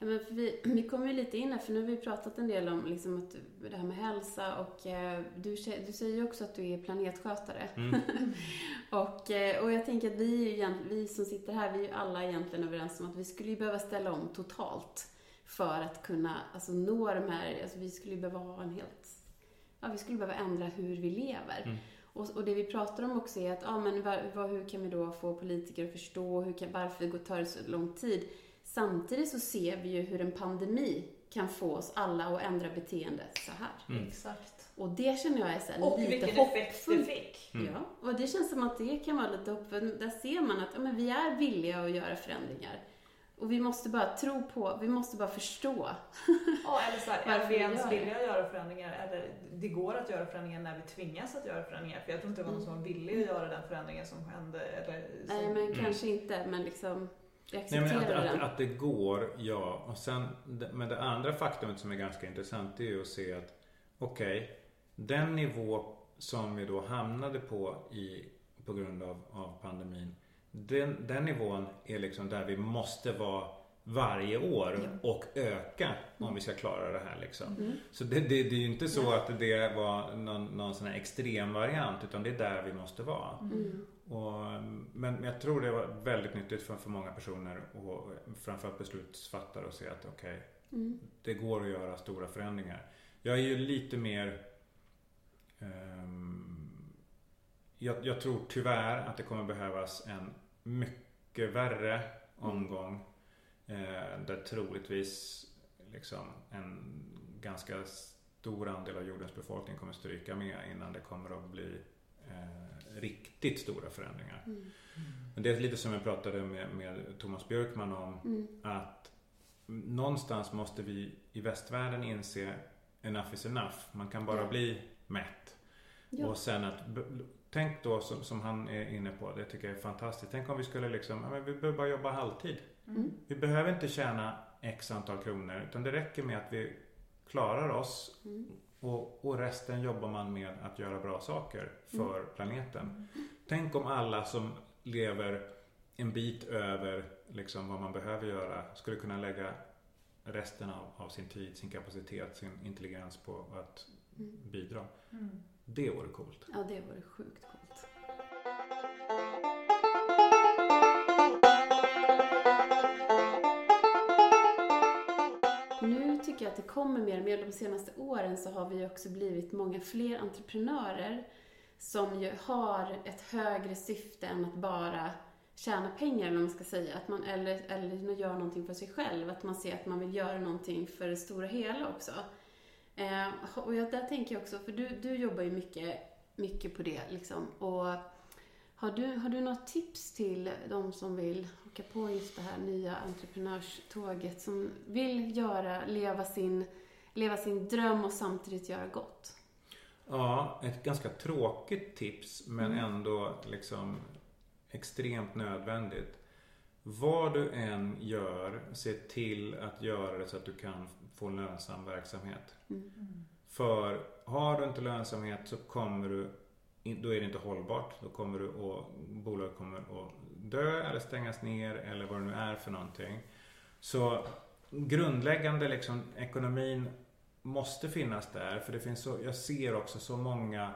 Ja, men vi, vi kommer ju lite in här, för nu har vi pratat en del om liksom att, det här med hälsa och eh, du, du säger ju också att du är planetskötare. Mm. (laughs) och, eh, och jag tänker att vi, vi som sitter här, vi är ju alla egentligen överens om att vi skulle ju behöva ställa om totalt för att kunna alltså, nå de här, alltså, vi skulle behöva ha en helt, ja vi skulle behöva ändra hur vi lever. Mm. Och, och, det vi pratar om också är att, ja men var, var, hur kan vi då få politiker att förstå, hur kan, varför tar det så lång tid? Samtidigt så ser vi ju hur en pandemi kan få oss alla att ändra beteende så här. Mm. Exakt. Och det känner jag är så och lite vilken effekt det fick. Mm. Ja, och det känns som att det kan vara lite hoppfullt. Där ser man att ja, men vi är villiga att göra förändringar. Och vi måste bara tro på, vi måste bara förstå. Ja, eller så här, (laughs) är vi ens villiga att göra förändringar? Eller det går att göra förändringar när vi tvingas att göra förändringar. För jag tror inte det var någon som var villig att göra den förändringen som hände. Eller, som... Nej, men mm. kanske inte. Men liksom, jag accepterar Nej, men att, den. Att, att det går, ja. Och sen, men det andra faktumet som är ganska intressant det är ju att se att okej, okay, den nivå som vi då hamnade på i, på grund av, av pandemin den, den nivån är liksom där vi måste vara varje år ja. och öka om vi ska klara det här liksom. Mm. Så det, det, det, är ju inte så att det var någon, någon sån här extrem variant utan det är där vi måste vara. Mm. Och, men jag tror det var väldigt nyttigt för, för många personer och framförallt beslutsfattare att se att okej, okay, mm. det går att göra stora förändringar. Jag är ju lite mer um, jag, jag, tror tyvärr att det kommer behövas en mycket värre omgång. Eh, där troligtvis liksom en ganska stor andel av jordens befolkning kommer stryka med innan det kommer att bli eh, riktigt stora förändringar. Mm. Men det är lite som jag pratade med, med Thomas Björkman om mm. att någonstans måste vi i västvärlden inse enough is enough. Man kan bara ja. bli mätt. Ja. Och sen att Tänk då som, som, han är inne på, det tycker jag är fantastiskt. Tänk om vi skulle liksom, ja, men vi behöver bara jobba halvtid. Mm. Vi behöver inte tjäna x antal kronor utan det räcker med att vi klarar oss mm. och, och, resten jobbar man med att göra bra saker för mm. planeten. Tänk om alla som lever en bit över liksom vad man behöver göra skulle kunna lägga resten av, av sin tid, sin kapacitet, sin intelligens på att mm. bidra. Det vore coolt. Ja, det vore sjukt coolt. Nu tycker jag att det kommer mer och mer. De senaste åren så har vi också blivit många fler entreprenörer som ju har ett högre syfte än att bara tjäna pengar, eller man ska säga. Att man, eller, eller göra någonting för sig själv. Att man ser att man vill göra någonting för det stora hela också. Eh, och jag, där tänker jag också, för du, du jobbar ju mycket, mycket på det liksom. Och har du, har du något tips till de som vill åka på just det här nya entreprenörståget, som vill göra, leva sin, leva sin dröm och samtidigt göra gott? Ja, ett ganska tråkigt tips men mm. ändå liksom extremt nödvändigt. Vad du än gör, se till att göra det så att du kan få lönsam verksamhet. Mm. För har du inte lönsamhet så kommer du, då är det inte hållbart. Då kommer du och bolaget kommer att dö eller stängas ner eller vad det nu är för någonting. Så grundläggande liksom ekonomin måste finnas där för det finns så, jag ser också så många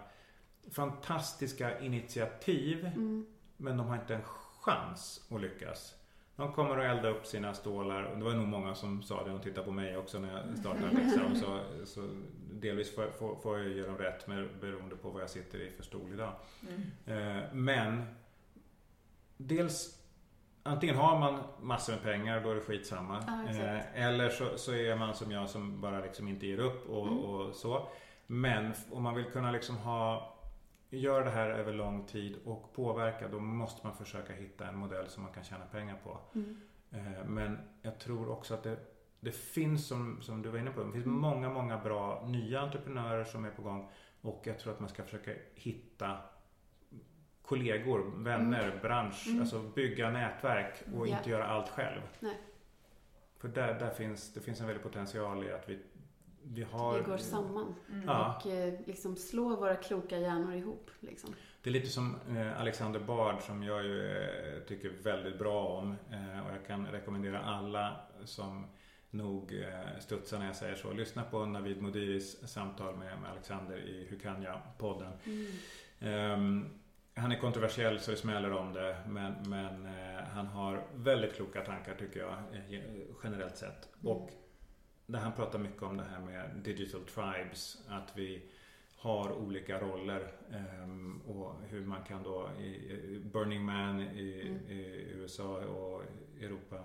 fantastiska initiativ mm. men de har inte en chans att lyckas. De kommer att elda upp sina stålar. Och det var nog många som sa det. De tittade på mig också när jag startade liksom. så, så delvis får, får, får jag ge dem rätt med, beroende på vad jag sitter i för stol idag. Mm. Eh, men dels Antingen har man massor med pengar och då är det skitsamma. Ah, eh, eller så, så, är man som jag som bara liksom inte ger upp och, mm. och så. Men om man vill kunna liksom ha gör det här över lång tid och påverka då måste man försöka hitta en modell som man kan tjäna pengar på. Mm. Eh, men jag tror också att det, det finns som, som du var inne på, det finns mm. många, många bra nya entreprenörer som är på gång och jag tror att man ska försöka hitta kollegor, vänner, mm. bransch, mm. alltså bygga nätverk och yeah. inte göra allt själv. Nej. För där, där finns, det finns en väldig potential i att vi vi har... Vi går samman mm. och eh, liksom slår våra kloka hjärnor ihop. Liksom. Det är lite som eh, Alexander Bard som jag ju eh, tycker väldigt bra om. Och jag kan rekommendera alla som nog studsar när jag säger så. Lyssna på Navid Modiris samtal med, Alexander i Hur kan jag-podden. Mm. Um, han är kontroversiell så det smäller om det men, men han har väldigt kloka tankar tycker jag generellt sett. Mm. Och där han pratar mycket om det här med digital tribes. Att vi har olika roller um, och hur man kan då i Burning Man i, mm. i USA och Europa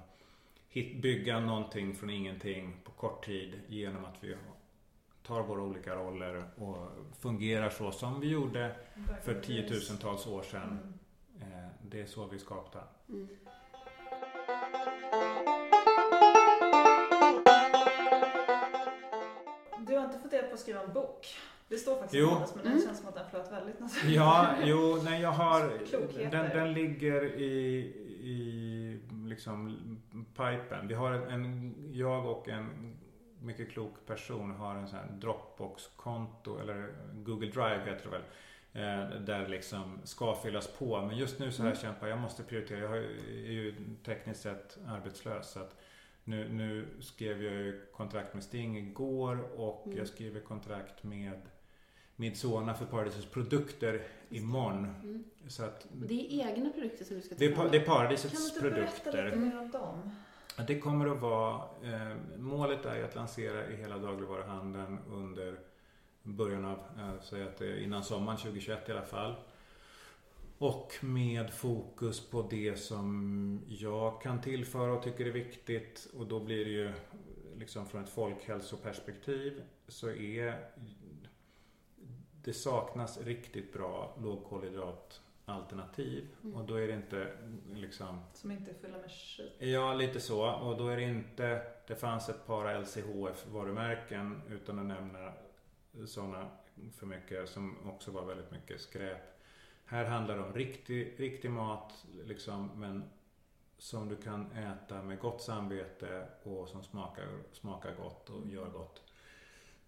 bygga någonting från ingenting på kort tid genom att vi tar våra olika roller och fungerar så som vi gjorde för tiotusentals år sedan. Mm. Eh, det är så vi skapar. Mm. Er bok? Det står faktiskt Jo. i manus men det Mm. känns som att den flöt väldigt nästan. Ja, jo, nej jag har... Den, den ligger i, i liksom pipen. Vi har en, jag och en mycket klok person har en sån här Dropbox-konto eller Google Drive heter det väl. eh, Där liksom ska fyllas på. Men just nu så här Mm. kämpar jag måste prioritera. Jag har är ju tekniskt sett arbetslös. Så att nu, nu skrev jag ju kontrakt med Sting igår och Mm. jag skriver kontrakt med Midsona för Paradisets produkter imorgon. Mm. Så att Det är egna produkter som du ska ta det är, pa- det är Kan du Paradisets inte berätta lite produkter. mer om dem? Det kommer att vara, eh, målet är att lansera i hela dagligvaruhandeln under början av, eh, säg att det är innan sommaren 2021 i alla fall. Och med fokus på det som jag kan tillföra och tycker är viktigt. Och då blir det ju liksom från ett folkhälsoperspektiv så är det saknas riktigt bra lågkolhydratalternativ. Mm. Och då är det inte liksom Som inte är fulla med skit. Ja, lite så. Och då är det inte... Det fanns ett par LCHF-varumärken utan att nämna sådana för mycket som också var väldigt mycket skräp. Här handlar det om riktig, riktig mat liksom, men som du kan äta med gott samvete och som smakar, smakar gott och gör gott.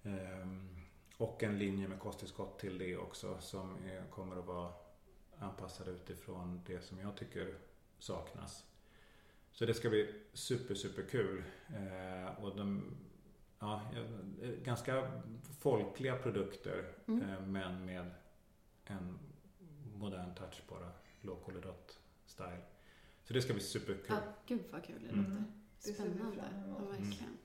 Ehm, och en linje med kosttillskott till det också som är, kommer att vara anpassad utifrån det som jag tycker saknas. Så det ska bli super, super kul. Eh, och de, ja, ganska folkliga produkter Mm. eh, men med en modern touch bara. Lågkolhydrat-style. Så det ska bli superkul. Ja, gud vad kul det Mm. låter. Vi Spännande. Ja, verkligen.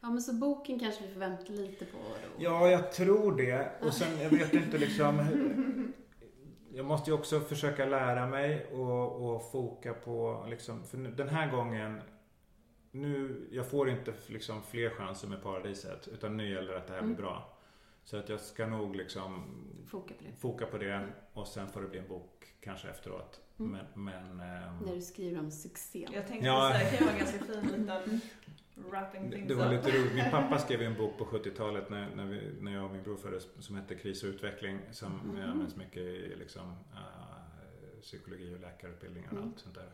Ja, men så boken kanske vi får vänta lite på då. Ja, jag tror det. Och sen, jag vet inte liksom. (laughs) Jag måste ju också försöka lära mig och, och foka på liksom, för nu- den här gången nu, jag får inte liksom fler chanser med paradiset utan nu gäller det att det här blir Mm. bra. Så att jag ska nog liksom Foka på det. foka på det och sen får det bli en bok kanske efteråt. Mm. Men, men ehm, När du skriver om succén. Jag tänkte Ja. säga, det kan vara en ganska fin liten wrapping Det, things det var up. lite roligt. Min pappa skrev en bok på 70-talet när, när, vi, när jag och min bror föddes som hette Kris och utveckling som Mhm. används mycket i liksom, äh, psykologi och läkarutbildningar och Mm. allt sånt där.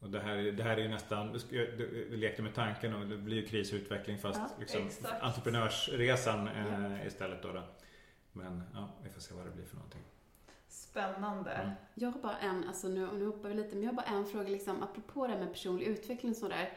Och det här, är- det här är ju nästan, jag, jag lekte med tanken och det blir ju kris och utveckling fast Ja, liksom, exakt. entreprenörsresan eh, istället då, då. Men ja, vi får se vad det blir för någonting. Spännande. Mm. Jag har bara en, alltså nu, nu hoppar vi lite, men jag har bara en fråga liksom, apropå det här med personlig utveckling och sådär.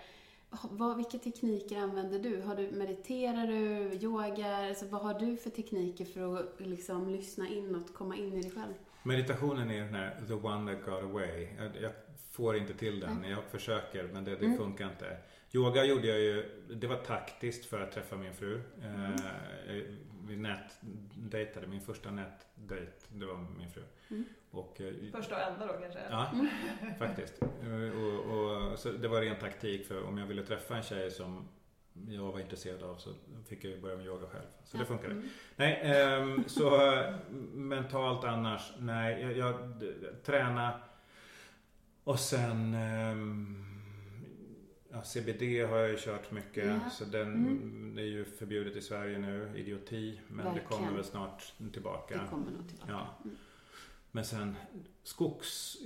Vad, vilka tekniker använder du? Har du? Mediterar du? Yogar? Alltså, vad har du för tekniker för att liksom, lyssna inåt, komma in i dig själv? Meditationen är den här the one that got away. Jag, jag får inte till den. Jag försöker men det, det Mm. funkar inte. Yoga gjorde jag ju, det var taktiskt för att träffa min fru. Mm. Eh, vi nätdejtade, min första nätdejt, det var min fru. Mm. Och, eh, Första och enda då kanske? Ja, Mm. faktiskt. Eh, Och, och, så det var ren taktik för om jag ville träffa en tjej som jag var intresserad av så fick jag börja med yoga själv. Så det funkade. Mm. Nej, ehm, så mentalt annars, nej, jag, jag träna och sen ehm, ja, CBD har jag ju kört mycket Ja. så den Mm. det är ju förbjudet i Sverige nu, idioti, men det Verkligen. kommer väl snart tillbaka. Det kommer nog tillbaka. Ja. Mm. Men sen skogs,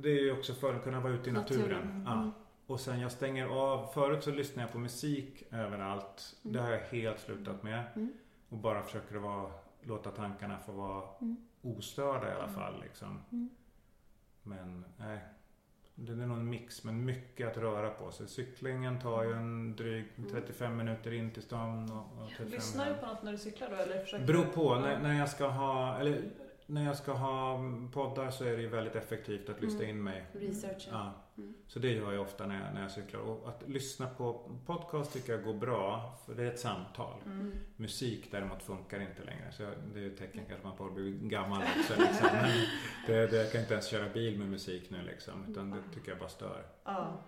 det är ju också för att kunna vara ute i naturen. Naturen. Ja. Mm. Och sen jag stänger av, förut så lyssnade jag på musik överallt. Mm. Det har jag helt slutat med. Mm. Och bara försöker att vara, låta tankarna få vara Mm. ostörda i alla fall. Liksom. Men nej, det är nog en mix men mycket att röra på sig. Cyklingen tar ju en dryg Mm. 35 minuter in till stan. Och, och 35 Lyssnar du på något när du cyklar då eller försöker Beror på. När, när jag ska ha, eller när jag ska ha poddar så är det ju väldigt effektivt att lyssna Mm. in mig. Researchen. Ja. Mm. Så det gör jag ofta när jag, när jag cyklar. Och att lyssna på podcast tycker jag går bra. För det är ett samtal. Mm. Musik däremot funkar inte längre. Så det är ju tecken kanske man får bli gammal också. Liksom. (laughs) Det, det, jag kan inte ens köra bil med musik nu liksom. Utan det tycker jag bara stör. Ja.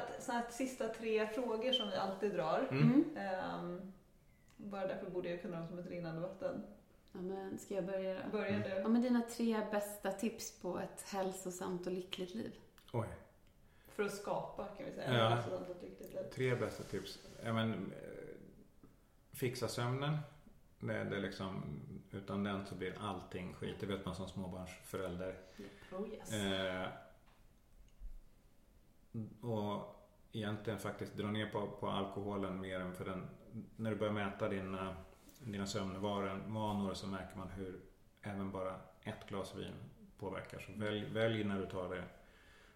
Har några så här, sista tre frågor som vi alltid drar. Mm. Ehm, bara därför borde jag kunna dem som ett rinnande vatten. Ja, men ska jag börja då? Börjar Mm. du? Ja, men dina tre bästa tips på ett hälsosamt och lyckligt liv? Oj. för att skapa kan vi säga. Ja. Alltså, ett riktigt liv. Tre bästa tips. Ja, men, eh, fixa sömnen. Det, det är liksom, utan den så blir allting skit. Det vet man som småbarnsförälder. Oh yes. Eh, och egentligen faktiskt dra ner på, på alkoholen mer än för den. När du börjar mäta dina, dina sömnvanor så märker man hur även bara ett glas vin påverkar. Så välj, välj när du tar det.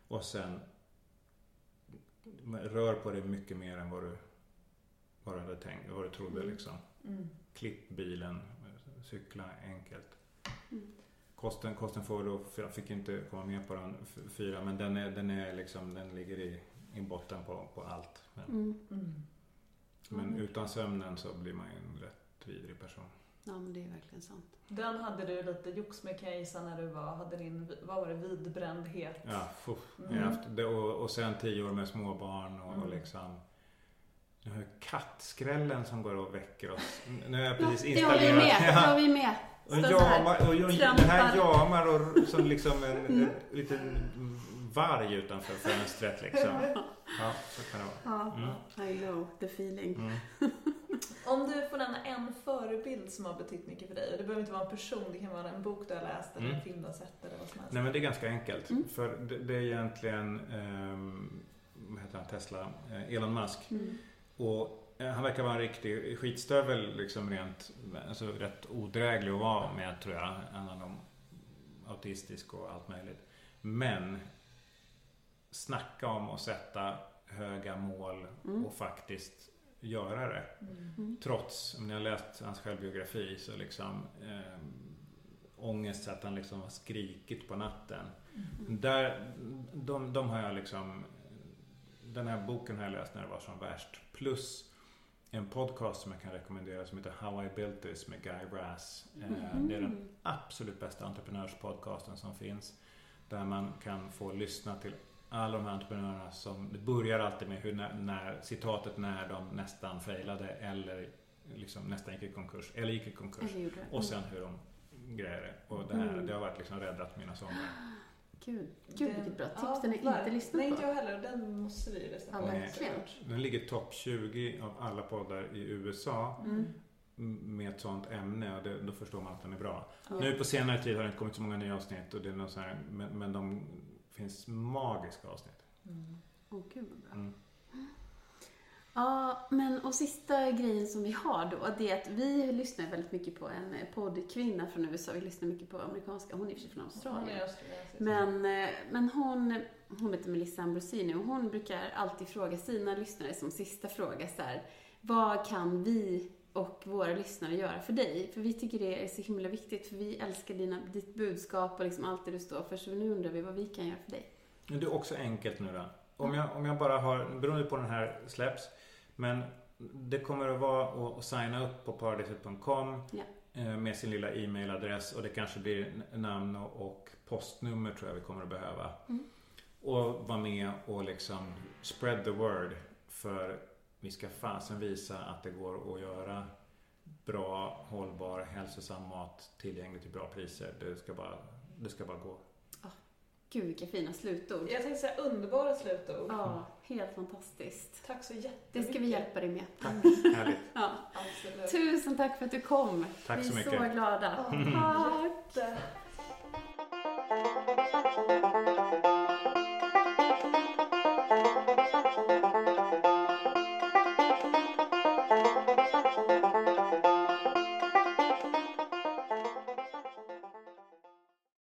Och sen rör på dig mycket mer än vad du, vad du hade tänkt, vad du trodde Mm. liksom. Mm. Klipp bilen, cykla enkelt. Kosten, kosten får då, jag fick inte komma med på den fyra men den, är, den, är liksom, den ligger i, i botten på, på allt. Men, Mm. Mm. men Mm. utan sömnen så blir man ju en rätt vidrig person. Ja, men det är verkligen sant. Den hade du lite jox med kan jag gissa när du var, hade din, vad var det, vidbrändhet? Ja, fuff. Mm. Haft det, och, och sen tio år med småbarn och, och Mm. liksom nu har jag kattskrällen som går och väcker oss. Nu har jag precis det har vi installerat. med. Det har vi med. Och jamar, och, och, den här jamar och, som liksom en, Mm. en liten varg utanför fönstret liksom. Ja, så kan det vara. Ja, Mm. I know the feeling. Mm. (laughs) Om du får nämna en förebild som har betytt mycket för dig, och det behöver inte vara en person, det kan vara en bok du har läst eller en Mm. film du har sett eller vad som helst. Nej men det är ganska enkelt. Mm. För det, det är egentligen, um, vad heter han, Tesla, eh, Elon Musk. Mm. Och eh, han verkar vara en riktig skitstövel, liksom rent, alltså rätt odräglig att vara med tror jag. Han är nog autistisk och allt möjligt. Men snacka om att sätta höga mål Mm. och faktiskt göra det. Mm. Trots, om ni har läst hans självbiografi så liksom eh, ångest så att han liksom har skrikit på natten. Mm. Där, de, de har jag liksom Den här boken har jag läst när det var som värst. Plus en podcast som jag kan rekommendera som heter How I Built This med Guy Raz. Mhm. Det är den absolut bästa entreprenörspodcasten som finns. Där man kan få lyssna till alla de här entreprenörerna som, det börjar alltid med hur när, när citatet när de nästan failade eller liksom nästan gick i konkurs, eller gick i konkurs. Och sen hur de grejade det. Och det här, Mm. det har varit liksom räddat mina somrar. Gud, Gud vilket bra tips. Ja, Den har jag var- inte lyssnat Nej, på. inte jag heller. Den måste vi lyssna på. Ja, Nej. verkligen. Den ligger topp 20 av alla poddar i USA Mm. med ett sånt ämne och det, då förstår man att den är bra. Ja. Nu på senare tid har det inte kommit så många nya avsnitt och det är något så här, men, men de finns magiska avsnitt. Mm. Åh gud vad bra. Mm. Ja, men och sista grejen som vi har då, det är att vi lyssnar väldigt mycket på en poddkvinna från USA. Vi lyssnar mycket på amerikanska, hon är sig från Australien. österländsk. Men, eh, men hon, hon heter Melissa Ambrosini och hon brukar alltid fråga sina lyssnare som sista fråga så här, vad kan vi och våra lyssnare göra för dig? För vi tycker det är så himla viktigt, för vi älskar dina, ditt budskap och liksom allt det du står för. Så nu undrar vi vad vi kan göra för dig. Men det är också enkelt nu då. Om jag, om jag bara har, beroende på den här släpps, men det kommer att vara att, signa upp på paradiset.com Ja. eh, med sin lilla e-mailadress och det kanske blir namn och, och postnummer tror jag vi kommer att behöva. Mm. Och vara med och liksom spread the word för vi ska fasen visa att det går att göra bra, hållbar, hälsosam mat tillgänglig till bra priser. Det ska bara, det ska bara gå. Gud vilka fina slutord. Jag tänkte säga underbara slutord. Ja, helt fantastiskt. Tack så jättemycket. Det ska vi hjälpa dig med. Tack, härligt. Ja. Absolut. Tusen tack för att du kom. Tack vi så är mycket. så glada. Ja, Tack. jätte.